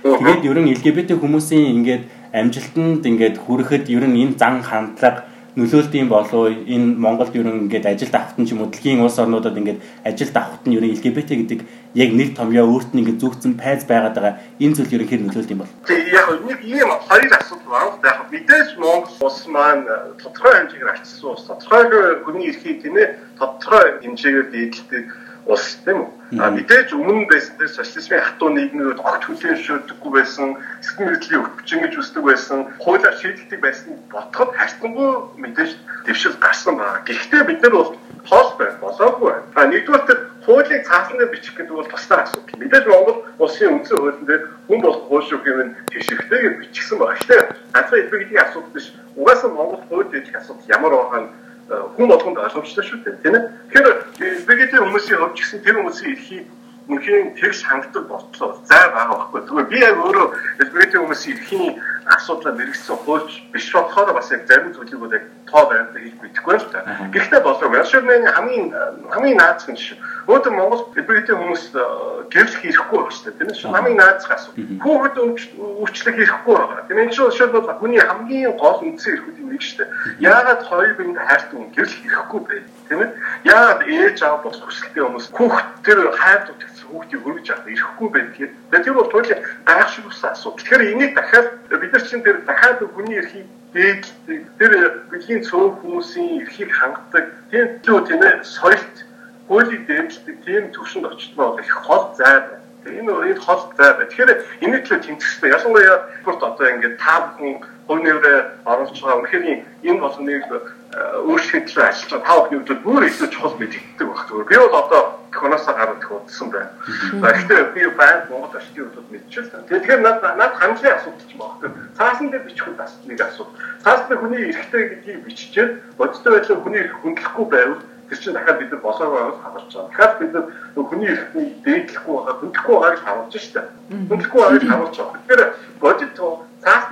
Тэгээд ер нь LGBT хүмүүсийн ингээд амжилтанд ингээд хүрэхэд ер нь энэ зан хандлага нөлөөлт юм болов энэ Монголд ер нь ингээд ажилд авахт нь ч юм уу дэлхийн улс орнуудад ингээд ажилд авахт нь ер нь LGBT гэдэг яг нэг томьёо өөрт нь ингээд зүгцэн пайз байгаад байгаа энэ зүйл ер нь хэр нөлөөлт юм бол яг нэг ийм хоёр асуудал байна. Яг мэдээж Монгол улс маань тодорхой хэмжээгээр ачсан улс тодорхой хүний эрхийг тийм ээ тодорхой хэмжээгээр дээдэлдэг улс тийм үү. А мэдээж өмнө байсан тэр социализмын хатуу нийгмүүд огт хүлээншүүлдэггүй байсан, эсгэн мэдлийн өвчин гэж үздэг байсан, хуулиар шийдэлдэг байсан ботход харьцангуй мэдээж дэвшил гарсан байна. Гэхдээ бид нар бол хоол байх болоогүй. А нэгдүгээр тэр хуулийг цааснаар бичих гэдэг бол тусдаа асуудал. Мэдээж Монгол улсын үндсэн хуулинд дээр хүн болох хууль шүү хэмээн тийшэрхтэй гэж бичсэн байна. Гэхдээ ганцхан эдгээр асуудал биш. Угаасаа Монгол хууль дэх асуудал ямар байгаа нь хүн болгонд ойлгомжтой шүү дээ тийм ээ. Тэгэхээр LGBT хүмүүсийн хувьд ч гэсэн тэр хүмүүсийн эрхийг үнхийн тэгш хангалттай бодлоо зай байгаа байхгүй. Тэгвэл би яг өөрөө LGBT хүмүүсийн эрхийн асуудлаа мэрэгсэн хуульч биш болохоор бас яг зарим зүйлийг бол яг тоо байртай хийж мэдэхгүй л та. Гэхдээ болов Велшерны хамгийн хамгийн наацхан шүү. Өөдөө Монгол LGBT хүмүүс гэрлэх хэрэггүй байна шүү дээ. Тийм ээ. Хамгийн наацхан асуудал. Хүүхэд өвчлөх хэрэггүй байгаа. Тийм. Энэ шууд бол хүний хамгийн гол үндсэн эрхүүдийн нэг шүү дээ. Яагаад хоёр биенд хайрт хүн гэрлэх хэрэггүй бэ? Тийм ээ. Яагаад ээж аав болох хүсэлтэй хүмүүс хүүхд тэр хайр дутагдсан хүүхдийг өргөж авах ирэхгүй байх гэхээр тэр бол туйлын гайхшруулсан асуудал. Тэгэхээр энийг дахиад бид нар чинь тэр дахиад хүний эрхийг дээдэлдэг тэр бидний цөөн хүмүүсийн эрхийг хангадаг тийм л тийм ээ соёлт хуулийг дээдэлдэг тийм төвшөнд очтмоо их хол зай байна. Энэ энэ хол зай байна. Тэгэхээр энэ төлөө тэмцэх хэрэгтэй. Ялангуяа бүрт одоо ингээд та бүхэн хувь нэрээ оруулж байгаа үнэхээр энэ болгоныг өөрчлөлт төлөө ажиллаж байгаа тав бүхний хувьд бүр илүү чухал мэдэгддэг баг. Би бол одоо Коноосоо гараад их удсан байна. Гэхдээ би байна Монгол орчны хувьд мэдчихсэн. Тэгэхээр над над хамгийн асуудал ч байна. Цаасан дээр бичих үл асуудлыг асуу. Цаасан дээр хүний эрхтэй гэдгийг биччихээд бодтой байдлаар хүний эрх хөндлөхгүй байвал тэр чинь дахиад бид нар болоогүй байвал хамарч байгаа. Дахиад бид нар хүний эрхний дээдлэхгүй байгаа, хөндлөхгүй байгааг хамарч штэ. Хөндлөхгүй байгааг хамарч байгаа. Тэгэхээр бодит цаасан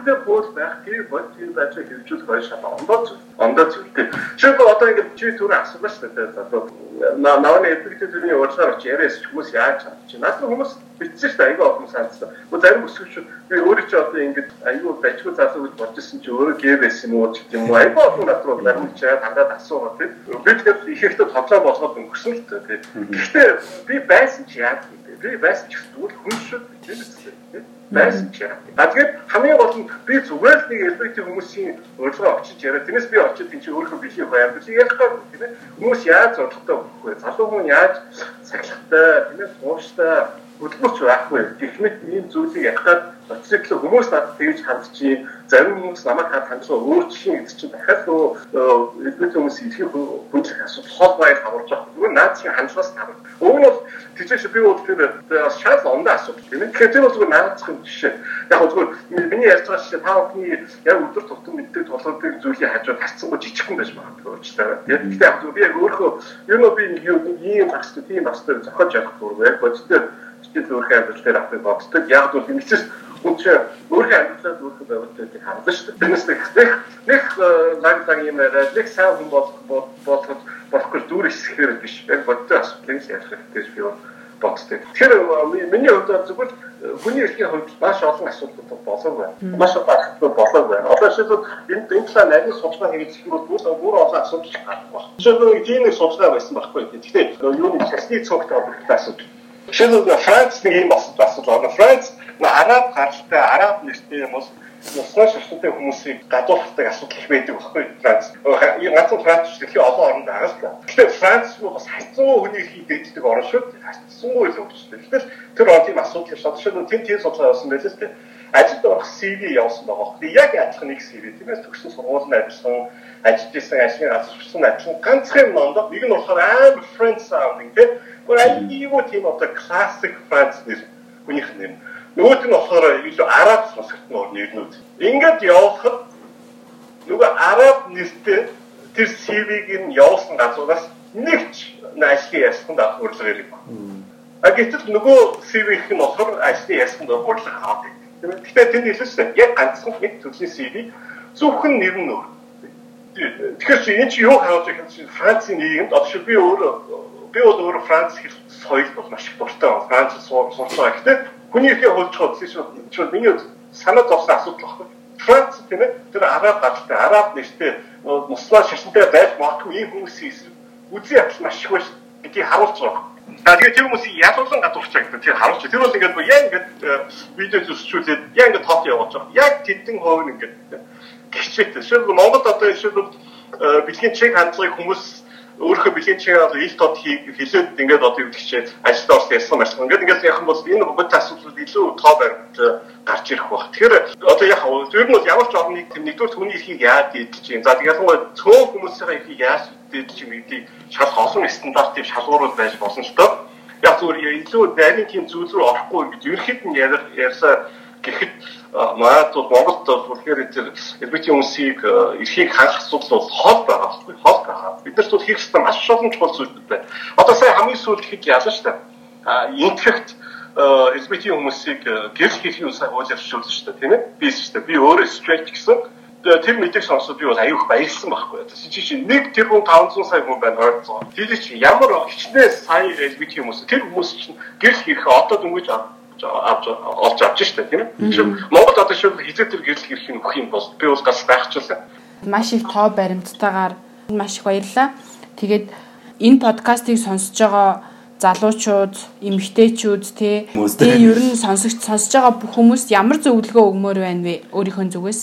дээр бууж байх тэр бол тэр ажил хэрэгжүүлэх хоёр шал ондоо. Ондоо зүйлтэй. Чи одоо ингэ чи түрүү асуулаа шүү дээ. Одоо навны эффектив төрний урьдчилан очи яриас хүмүүс яаж чадчих. Наад хүмүүс битсэн шүү дээ. Айгүй олон санацсан. Гэхдээ зарим өсвч би өөрөө ч одоо ингэ айгүй бачгүй залуу гэж бодож исэн чи өөрөө гээ байсан юм уу гэх юм уу. Айгүй олон над руу зарим ч яа дандаа асуугаад тийм. Би тэгэхээр их ихтэй тоглоо болгоод өнгөрсөн л дээ. Гэхдээ би байсан чи яа гэдэг. Би байсан ч зүгээр хүн шүү дээ. Байсан ч яа. Тэгээд хамгийн гол нь би зүгээр л нэг элбэти хүмүүсийн урилга очиж яриа. Тэрнээс би очиж энэ чинь өөрөө бишээ баяр. Би ярих гоо тийм ээ. Хүмүүс яаж зургтай өгөхгүй. Залуу хүн яаж цаглагтай, тийм ээ, сууштай хөдөлмөрч байхгүй. Техник ийм зүйлийг ярихад Мотоцикл хүмүүс надад тэгж хандчих. Зарим хүмүүс намайг хад хандлага өөрчлөн гэдэг чинь дахиад нөгөө элбэг хүмүүс идэхийг хүндлэх асуудал хол байр хамарч байгаа. Нөгөө наад чинь хандлагаас тавар. Уг нь бол тийч би бол тэр шал ондоо асуудал тийм ээ. Тэгэхээр тэр бол зүгээр наадах жишээ. Яг нь зүгээр миний ярьж байгаа жишээ та бүхний яг өдөр тутам мэддэг толгойд зүйлийн хажууд харцсангүй жижигхэн байж магадгүй ч тийм. Гэхдээ яг би яг өөрөө юу нөө би ийм багстай тийм багстай зохиож явах зүгээр яг бодтой сэтгэл өөрхөн амьдрал дээр авах боддог. Яг бол энэ чинь хүн чинь өөрхөн амьдралаа өөрхөн байгууллагыг харлаа шүү дээ. Тэрнээс нэг нэг лаг лаг юм яриад нэг сайн хүн болох болоход болохгүй дүүр исгэхээр биш. Яг бодтой асуудлыг ярих гэж би боддог. Тэгэхээр миний хувьд зөвхөн хүний эрхийн хувьд маш олон асуудал болов байна. Маш асуудал болов байна. Одоо шийдэл энэ энэ талаар нарийн судалгаа хийх бол бүр бүр олон асуудал гарах байна. Жишээлбэл тийм нэг судалгаа байсан байхгүй. Гэхдээ юуны шашны цогт холбоотой асуудал. Жишээлбэл Франц нэг юм асуудал байна. Франц араб гаралтай араб нэртэй юм бол Ясна шашинтай хүмүүсийг гадуурхдаг асуудал их байдаг байхгүй Франц. Ганцхан Франц ч дэлхийн олон оронд байгаа л да. Тэгэхээр Франц нь бас хацсан хүний хийдэг орн шүү. Хацсангүй л өвчтэй. Тэгэхээр тэр он тийм асуудал шат шиг тэн тэн судалгаа явуулсан байлээ л дээ. Ажилд орох CV явуулсан байгаа. Яг адилхан нэг CV тиймээс төгссөн сургуулийн адилхан ажиллаж исэн ажлын газар хүрсэн адилхан ганцхан номдоо нэг нь болохоор амар French sounding тийм. Гэхдээ аюу тийм одоо classic French нэр хүнийх нэр Нөгөөт нь болохоор илүү араб сонсогдсон орны нэрнүүд. Ингээд явахад нөгөө араб нэртэй тэр CV-г нь явуулсан газраас нэгч ажлын ясанд авах урилга ирэх ба. А гэтэл нөгөө CV-х нь болохоор ажлын ясанд урилга аваад. Тэгэхээр тэнд хэлсэн яг ганцхан нэг төрлийн CV зөвхөн нэр нь өөр. Тэгэхээр чи энэ чи юу харуулж байгаа юм Францын нийгэмд одоо шиг би өөр би бол өөр Франц хэл соёл бол маш их дуртай. Франц сурсан гэхдээ Хүний ихе хөлж хоцсон шүү. Чүл миний санаа зовсон асуудал баггүй. Франц тийм ээ тэр араб гадтай араб нэртэй муслаа шашинтай байж магадгүй ийм хүмүүсийн үзий атал маш их байна. Бидний харуулж байгаа. А тэгээ тэр хүмүүсийг ядуулан гадуурч байгаа тэр харуулж. Тэр бол ингээд яг ингээд э, видео зүсчүүлээд яг ингээд топ явуулж байгаа. Яг тэдэн хувь нь ингээд гिचвэт. Шилбэл Монголд одоо шилбэл э, бэлгийн чек хандлагыг хүмүүс өөрийнхөө бэлгийн чиг одоо ил тод хэлээд ингээд одоо юу чинь ажилд орсон ярьсан маш ингээд ингээд юм бол энэ бүгд асуудлууд илүү тоо баримт гарч ирэх баг. Тэгэхээр одоо яг зөв нь бол ямар ч орны нэгдүгээр хүний эрхийг яаж эдэлж чинь. За ялангуяа цөөн хүмүүсийн эрхийг яаж эдэлж чинь гэдгийг шал олон стандартын шалгуурууд байж болно л доо. Яг зүгээр илүү нарийн тийм зүйл рүү орохгүй гэж ерхэд нь ярьсаа гэхэд Маад бол Монголд бол үнэхээр тэр элбэти хүмүүсийг эрхийг хангах асуудал бол хол байгаа байхгүй хол байгаа. Бид нарт бол хийх ёстой маш олон чухал зүйлүүд байна. Одоо сая хамгийн сүүлд хэд шүү дээ. А интегт элбэти хүмүүсийг гэрэл хийхин усаа хууль явуулсан шүү дээ тийм ээ. Би дээ. Би өөрөө straight гэсэн тэр мэдээг сонсоод би бол аюух баярлсан байхгүй. Чи чинь нэг тэрбум 500 сая хүн байна ойрцоо. Тэр чинь ямар хичнээн сая LGBT хүмүүс тэр хүмүүс чинь гэрэл хийх одоо дөнгөж авч олж авч штэ тийм ээ. Монгол одоо шууд хизээ тэр гэрэл хэрэг нь өгөх юм бол би бол гас байхчлаа. Маш их тоо баримттайгаар маш их баярлаа. Тэгээд энэ подкастыг сонсож байгаа залуучууд, эмэгтэйчүүд тий тэгээ ер нь сонсогч сонсож байгаа бүх хүмүүст ямар зөвлөгөө өгмөр байна вэ? Өөрийнхөө зүгээс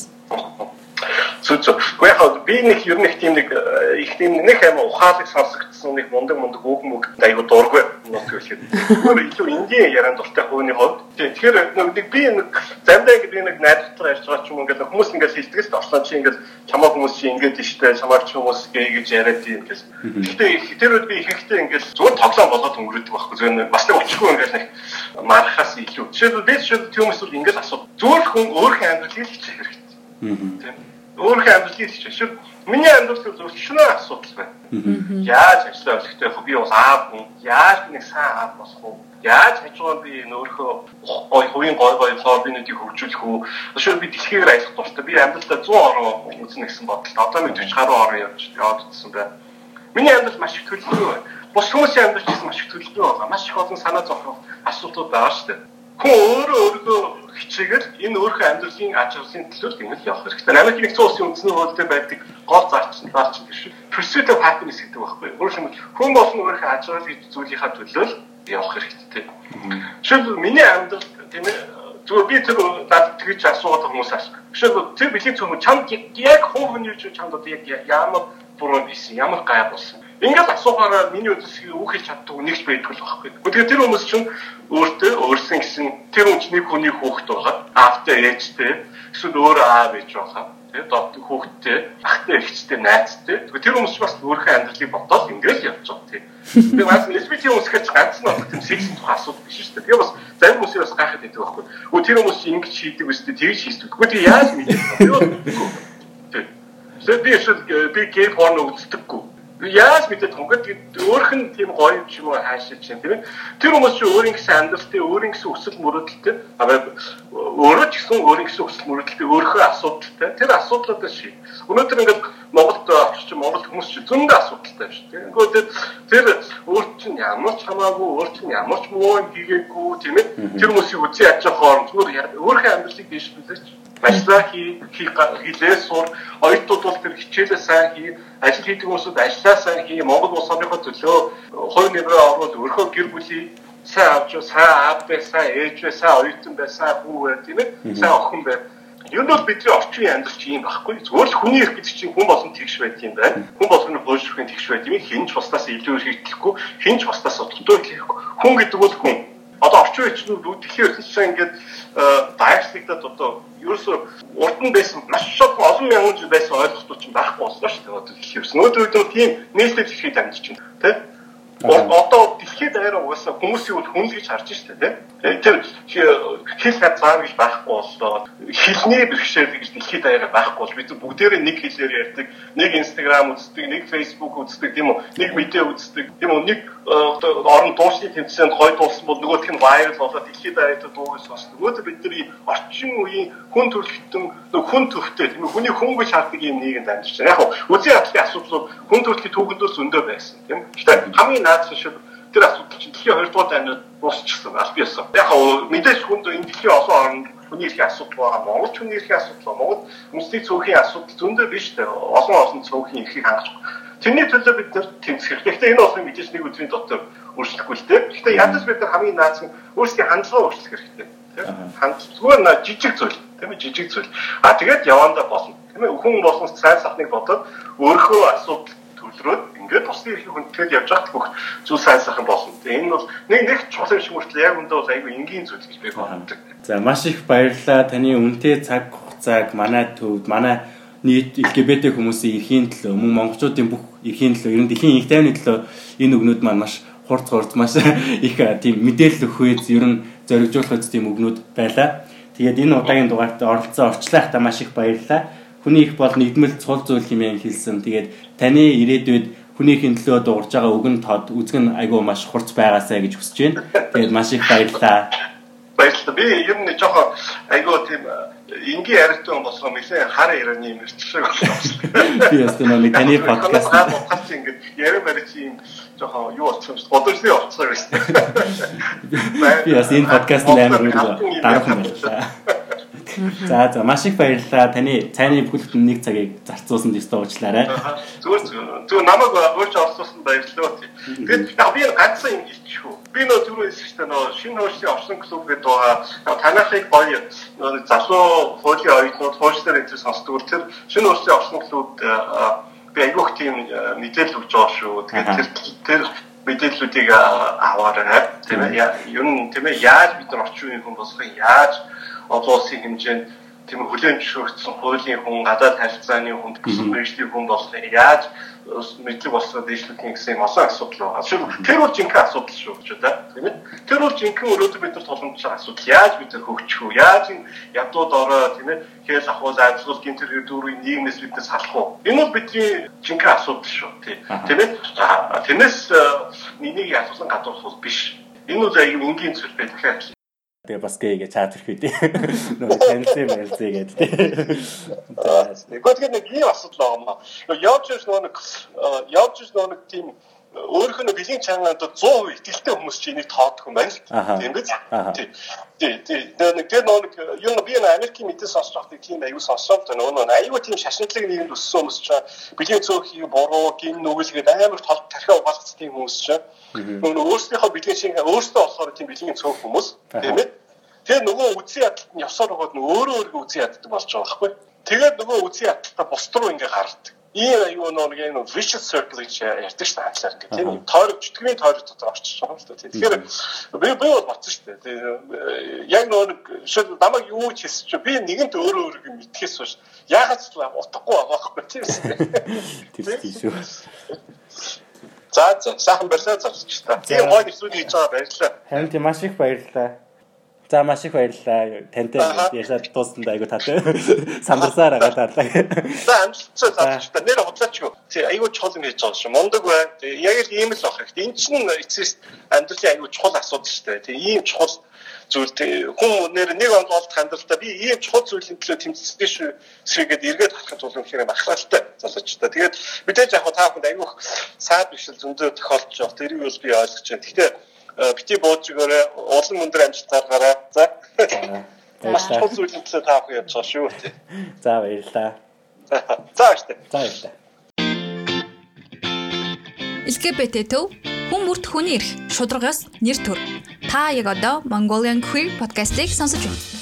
зүг зүг. Гэхдээ би нэг ер нь их тийм нэг э, их тийм нэг аим ухаалаг сонсогдсон нэг мундаг мундаг үг мөг аюу дургүй нот гэхэд. Өөр илүү энгийн яриан дуртай хөөний хувьд. Тэгэхээр нэг би нэг замдаа гэдэг нэг найдвартай ярьж байгаа ч юм ингээд хүмүүс ингээд хэлтгэс орсон чи ингээд чамаа хүмүүс чи ингээд тийштэй чамаар ч хүмүүс гээ гэж яриад тийм гэсэн. Гэхдээ тэрүүд би их ихтэй ингээд зүгээр тоглоом болоод өнгөрөөдөг байхгүй. Зөв бас нэг очихгүй ингээд нэг мархаас илүү. Жишээлбэл би жишээлбэл тийм хүмүүс ингээд асуу. Зүгээр хүн өөрхийн амьдралыг хийчих хэрэгтэй. Тийм өөрийнхөө амьдралыг хичээшэр миний амьдрал зөрчнөө асуудал байна. Яаж ажиллаа болохтэй би бол аав хүн яаж нэг сайн аав болох вэ? Яаж хажуугаар би нөөрхөө гой хувийн гой гой хоббинуудыг хөгжүүлэх үү? Өшөө би дэлхийгээр аялах дуртай. Би амьдралдаа 100 ороо үзнэ гэсэн бодолтой. Одоо нэг 40 гаруй ороо явж яваад утсан байна. Миний амьдрал маш их төлөвлөгөө байна. Бус хүмүүсийн амьдрал ч гэсэн маш их төлөвлөгөө байгаа. Маш их олон санаа зовох асуудлууд байгаа шүү дээ. Хүн өөрөө өөрийгөө хичээгээр энэ өөрийнхөө амьдралын аж аргалын төлөө тэмэл явах хэрэгтэй. Америк нэгдсэн улсын үндэсний хуулиуд байдаг гол зарч нь зарч гэж pursuit of happiness гэдэг байхгүй. Өөрөөр хэлбэл хүн болон өөрийнхөө аж аргал гэж зүйлийнхаа төлөө явах хэрэгтэй. Жишээлбэл миний амьдрал тийм ээ зүгээр би тэр тэгж асуугаад хүмүүс асуу. Жишээлбэл тэр бэлгийн цөмө чамд яг хувь хүний чинь чамд одоо яг ямар буруу байсан, ямар гай болсон. Ингээд асуухаараа миний үдсгийг үхэлж чаддаг нэгч байдгүй л байхгүй. Тэгэхээр тэр хүмүүс чинь өөртөө өөрсөн гэсэн тэр хүн чинь нэг хүний хүүхэд байгаа. Аавтай ээжтэй эсвэл өөр аав ээж байгаа тэгээд доод хүүхдтэй ахтай эгчтэй найзтай. Тэгэхээр тэр хүмүүс бас өөрийнхөө амьдралыг бодоод ингээд явж байгаа тийм. Би бас LGBT хүмүүс гэж ганцхан болох тийм секс тухай асуудал биш шүү дээ. Тэгээ бас зарим хүмүүс бас гайхаад байдаг байхгүй. Өө тэр хүмүүс ингэж хийдэг үстэй тэгж хийдэг. Гэхдээ тийм яаж мэдэх вэ? Тэгээд би эсвэл би гей порно үздэггүй яаж мэдээд хөнгөд өөрх нь тийм гоё юм ч юм уу хаашаа чинь тийм ээ. Тэр хүмүүс чинь өөрийн гэсэн амьдралтай өөрийн гэсэн өсөл мөрөдөлтэй өөрөө ч гэсэн өөрийн гэсэн өсөл мөрөдөлтэй өөрийнхөө асуудалтай. Тэр асуудлуудаа ший өнөөдөр ингээд Монголд очиж Монгол хүмүүс чинь зөндөө асуудалтай шүү дээ. Ингээд тэр өөр чинь ямар ч хамаагүй өөр чинь ямар ч муу юм хийгээгүй тийм ээ. Тэр хүмүүсийг үзий аж ахаар зүгээр өөрийнхөө амьдралыг дэвш билээч ажиллаа хий хийлээ сур. Оюутнууд бол тэр хичээлээ сайн хий ажил хийдэг хүмүүсд ажиллаа сайн хий. Монгол улс орныхоо төлөө хувь нэмрээ оруулаад өөрхөө гэр бүлийн сайн авч сайн аав бай сайн ээж бай сайн оюутан бай сайн хүү бай тийм ээ. Сайн охин бай Юу бол бидний орчин амьдрал чи юм байхгүй. Зүгээр л хүний эрх гэдэг чинь хүн болсон тэгш байт юм байна. Хүн болгоны хойшрохын тэгш байт юм. Хинж бусдаас илүү хэрэгтлэхгүй, хинж бусдаас одохгүй хэлэхгүй. Хүн гэдэг бол хүн. Одоо орчин нь тэгэхээр чинь ингээд дайрчлагдаад одоо ерөөсөө урд нь байсан маш шууд олон мянган жил байсан ойлголтууд чинь байхгүй боллоо шүү дээ. Одоо хэлхийс. Өнөөдөр үед тийм нийслэл хэлхийд амжиж байна. Тэ? Одоо дэлхийд даяараа угаасаа хүмүүсийн үл хүн л гэж харж штэ тий. Тэр хэл хязгаар гэж байхгүй боллоо. Хэлний бэрхшээл гэж дэлхийд даяараа байхгүй бол бид бүгдээрээ нэг хэлээр ярьдаг, нэг Instagram үздэг, нэг Facebook үздэг тийм үү? Нэг мэдээ үздэг. Тийм үү? Нэг орон дуусны тэмцээнд гой дуулсан бол нөгөөх нь viral болоод дэлхийд даяараа дуугаас сонсдог. Өөдөө бидний орчин үеийн хүн төрөлхтөн хүн төвтэй тийм үү? Хүний хүн гэж хардаг юм нийгэмд амьдарч байна. Яг нь үзий хатлын асуудлууд хүн төрөлхтний түүхэндөөс зөндөө байсан тийм. Гэхдээ хамгийн наадсан шиг тэр асуудал чинь дэлхийн 2 дугаар дайнууд дуусчихсан аль биесэн. Яг хоо мэдээж хүнд энэ дэлхийн олон орнд хүний эрхийн асуудал байгаа. Монгол хүний эрхийн асуудал, Монгол үндэсний цөөхөн асуудал зөндөө биш дээ. Олон олон цөөхөн эрхийг хангах. Тэрний төлөө бид нэр тэмцэх. Гэхдээ энэ бол мэдээж нэг өдрийн дотор өөрчлөхгүй л дээ. Гэхдээ ядаж бид нар хамгийн наадсан өөрсдийн хандлагаа өөрчлөх хэрэгтэй. Ханд зүгээр наа жижиг зүйл тийм ээ жижиг зүйл. А тэгээд явандаа болно. Тийм ээ хүн болсон сайн сахныг бодоод өөрийнхөө асуудал төлрөөд ингээд тусны эрхийг хүндэтгэл явж байхад бүх зүйл сайн сайхан болно. Энэ бол нэг нэг чухал юм шиг мөртлөө яг өндөө бол айгүй энгийн зүйл гэж би боддог. За маш их баярлалаа. Таны үнэтэй цаг хугацааг манай төвд манай нийт LGBT хүмүүсийн эрхийн төлөө мөн монголчуудын бүх эрхийн төлөө ер нь дэлхийн их тайвны төлөө энэ өгнүүд маань маш хурц хурц маш их тийм мэдээлэл өгөхөөс ер нь зоригжуулах тийм өгнүүд байлаа. Тэгээд энэ удаагийн дугаарт оролцсон орчлайхтаа маш их баярлалаа. Хүний их бол нэгдмэл цул зүйл хэмээн хэлсэн. Тэгээд таны ирээдүйд хүний ихийн төлөө дуурж байгаа үгэн тод үзгэн айгүй маш хурц байгаасаа гэж хүсэж байна. Тэгээд маш их баярлалаа. Баярлалаа. Би ер нь жоохон айгүй тийм энгийн яриатай болсон мэлээ хар ярианы юм ирчих болсон. Би бас нэг таны подкаст подкаст ингэж яриа барьж юм жоохон юу болчихсон шүү дээ. Бодолсны болчихсон юм. Би бас энэ подкастын амар дараахан байлаа. За за маш их баярлалаа. Таны цайны бүхэлд нэг цагийг зарцуулсан дэстэ уучлаарай. Зүгээр зүгээр намайг өөрч орсуулсан баярлалаа. Тэгээд би ганцхан юм хэлчихв. Би нөө түрүү хэлсэн нөө шинэ хойшны орсон клуб гэдэг байгаа. Танахыг гоё залуу хуулийн оюутнууд хуульчлаар энэ сонсдог. Тэр шинэ хойшны орсон клубд би айгүйх тийм мэдээлэл өгч байгаа шүү. Тэгээд тэр тэр мэдээллүүдийг аваарай. Тийм ээ. Ер нь тийм ээ яаж бид нар орчин үеийн хүн болохыг яаж олон улсын хэмжээнд тийм хүлээн зөвшөөрсөн хуулийн хүн гадаад харилцааны хүн мэрэгжлийн хүн болох яаж мэдлэг болсоо дэвшлүүлэх гэсэн олон асуудал байгаа. Шүл тэр бол жинхэнэ асуудал шүү гэж байна. Тийм ээ. Тэр бол жинхэнэ өрөөдөө бид нар толомж байгаа асуудал. Яаж бид нар хөгжих вэ? Яаж ядууд ороо тийм ээ хэл ахуул айдсгал гинтэр дүүрийн нийгмээс бид нар салах уу? Энэ бол бидний жинхэнэ асуудал шүү. Тийм ээ. Тэрнээс миний асуусан гадуурх бол биш Энэ үл аюу энгийн зүйл бай дахиад Тэгээ бас гээгээ чаад ирэх үү. Нөгөө танилцсан байлзээ гэдэг тий. Нэггүй тэгээд нэг ийм асуудал байгаа маа. Явж ирж нөгөө нэг явж ирж нөгөө нэг тийм өөрөөх нь бэлгийн чангаанд 100% итгэлтэй хүмүүс ч энийг тоодох юм байна л. Тийм биз? Тий. Тий. Тэгээд тэр нэг юу нэг Америкийн мэдээ байхдаа тийм аюу сонсоод нөгөө нэг аюу тийм шашинтлаг нийгэмд өссөн хүмүүс ч бэлгийн цөөхий буруу гин нүгэлгээд амар тол тархиа угаалгацсан тийм хүмүүс ч нөгөө өөрсдийнхөө бэлгийн шиг өөрсдөө болохоор тийм бэлгийн цөөх хүмүүс тийм ээ. Тэр нөгөө үсийн ядалт нь ёсоор байгаад нөгөө өөрөө өөргөө үсийн ядалт болж байгаа байхгүй. Тэгээд нөгөө үсийн ядалтаа бусд руу ингээ гардаг ийм аюу нэг юм vicious circle гэж ярьдаг шүү дээ англиар ингээд тийм тойрог чөтгөрийн тойрог дотор орчиж байгаа шүү дээ. Тэгэхээр би би бол батсан шүү дээ. Яг нэг шил намайг юу ч хийсэн чи би нэгэнт өөрөө өөрийгөө мэдхээс биш яагаад ч утгагүй байгаа байхгүй тийм тийм шүү. За за сайхан барьлаа зарч та. Тийм гоё нэвтрүүлэг хийж байгаа баярлалаа. Харин тийм маш их баярлалаа. За маш их баярлалаа. Тантай ярьсаар дуусанд айгу таатай. Сандарсаар байгаа таалаа. За амжилттай зарч та нэр худлаач айгу чухал юм хийж байгаа шүү. Мундаг бай. Яг л ийм л баг хэрэгтэй. Энд чинь эцэст амьдралын айгу чухал асуудал шүү. Тий ийм чухал зүйл хүн нэр нэг онд болд хандлтаа би ийм чухал зүйлийн төлөө тэмцсэн шүү сэгээд эргээд харахад бол үнэхээр махралтай залуучтай. Тэгээд мэдээж яг та бүхэнд айгу саад бишэл зөндөө тохиолдож байгаа. Тэрийг бол би ойлгож байна. Гэхдээ бити бууж өгөөрэй. Улан өндөр амжилт гаргаарай. За. Маш чухал зүйлийн төлөө та бүхэн явж байгаа шүү. За баярлалаа. За баярлалаа. За баярлалаа. LGBT төв хүн бүрт хүний эрх шударгаас нэр төр. Та яг одоо Mongolian Queer podcast-ийг сонсож байна.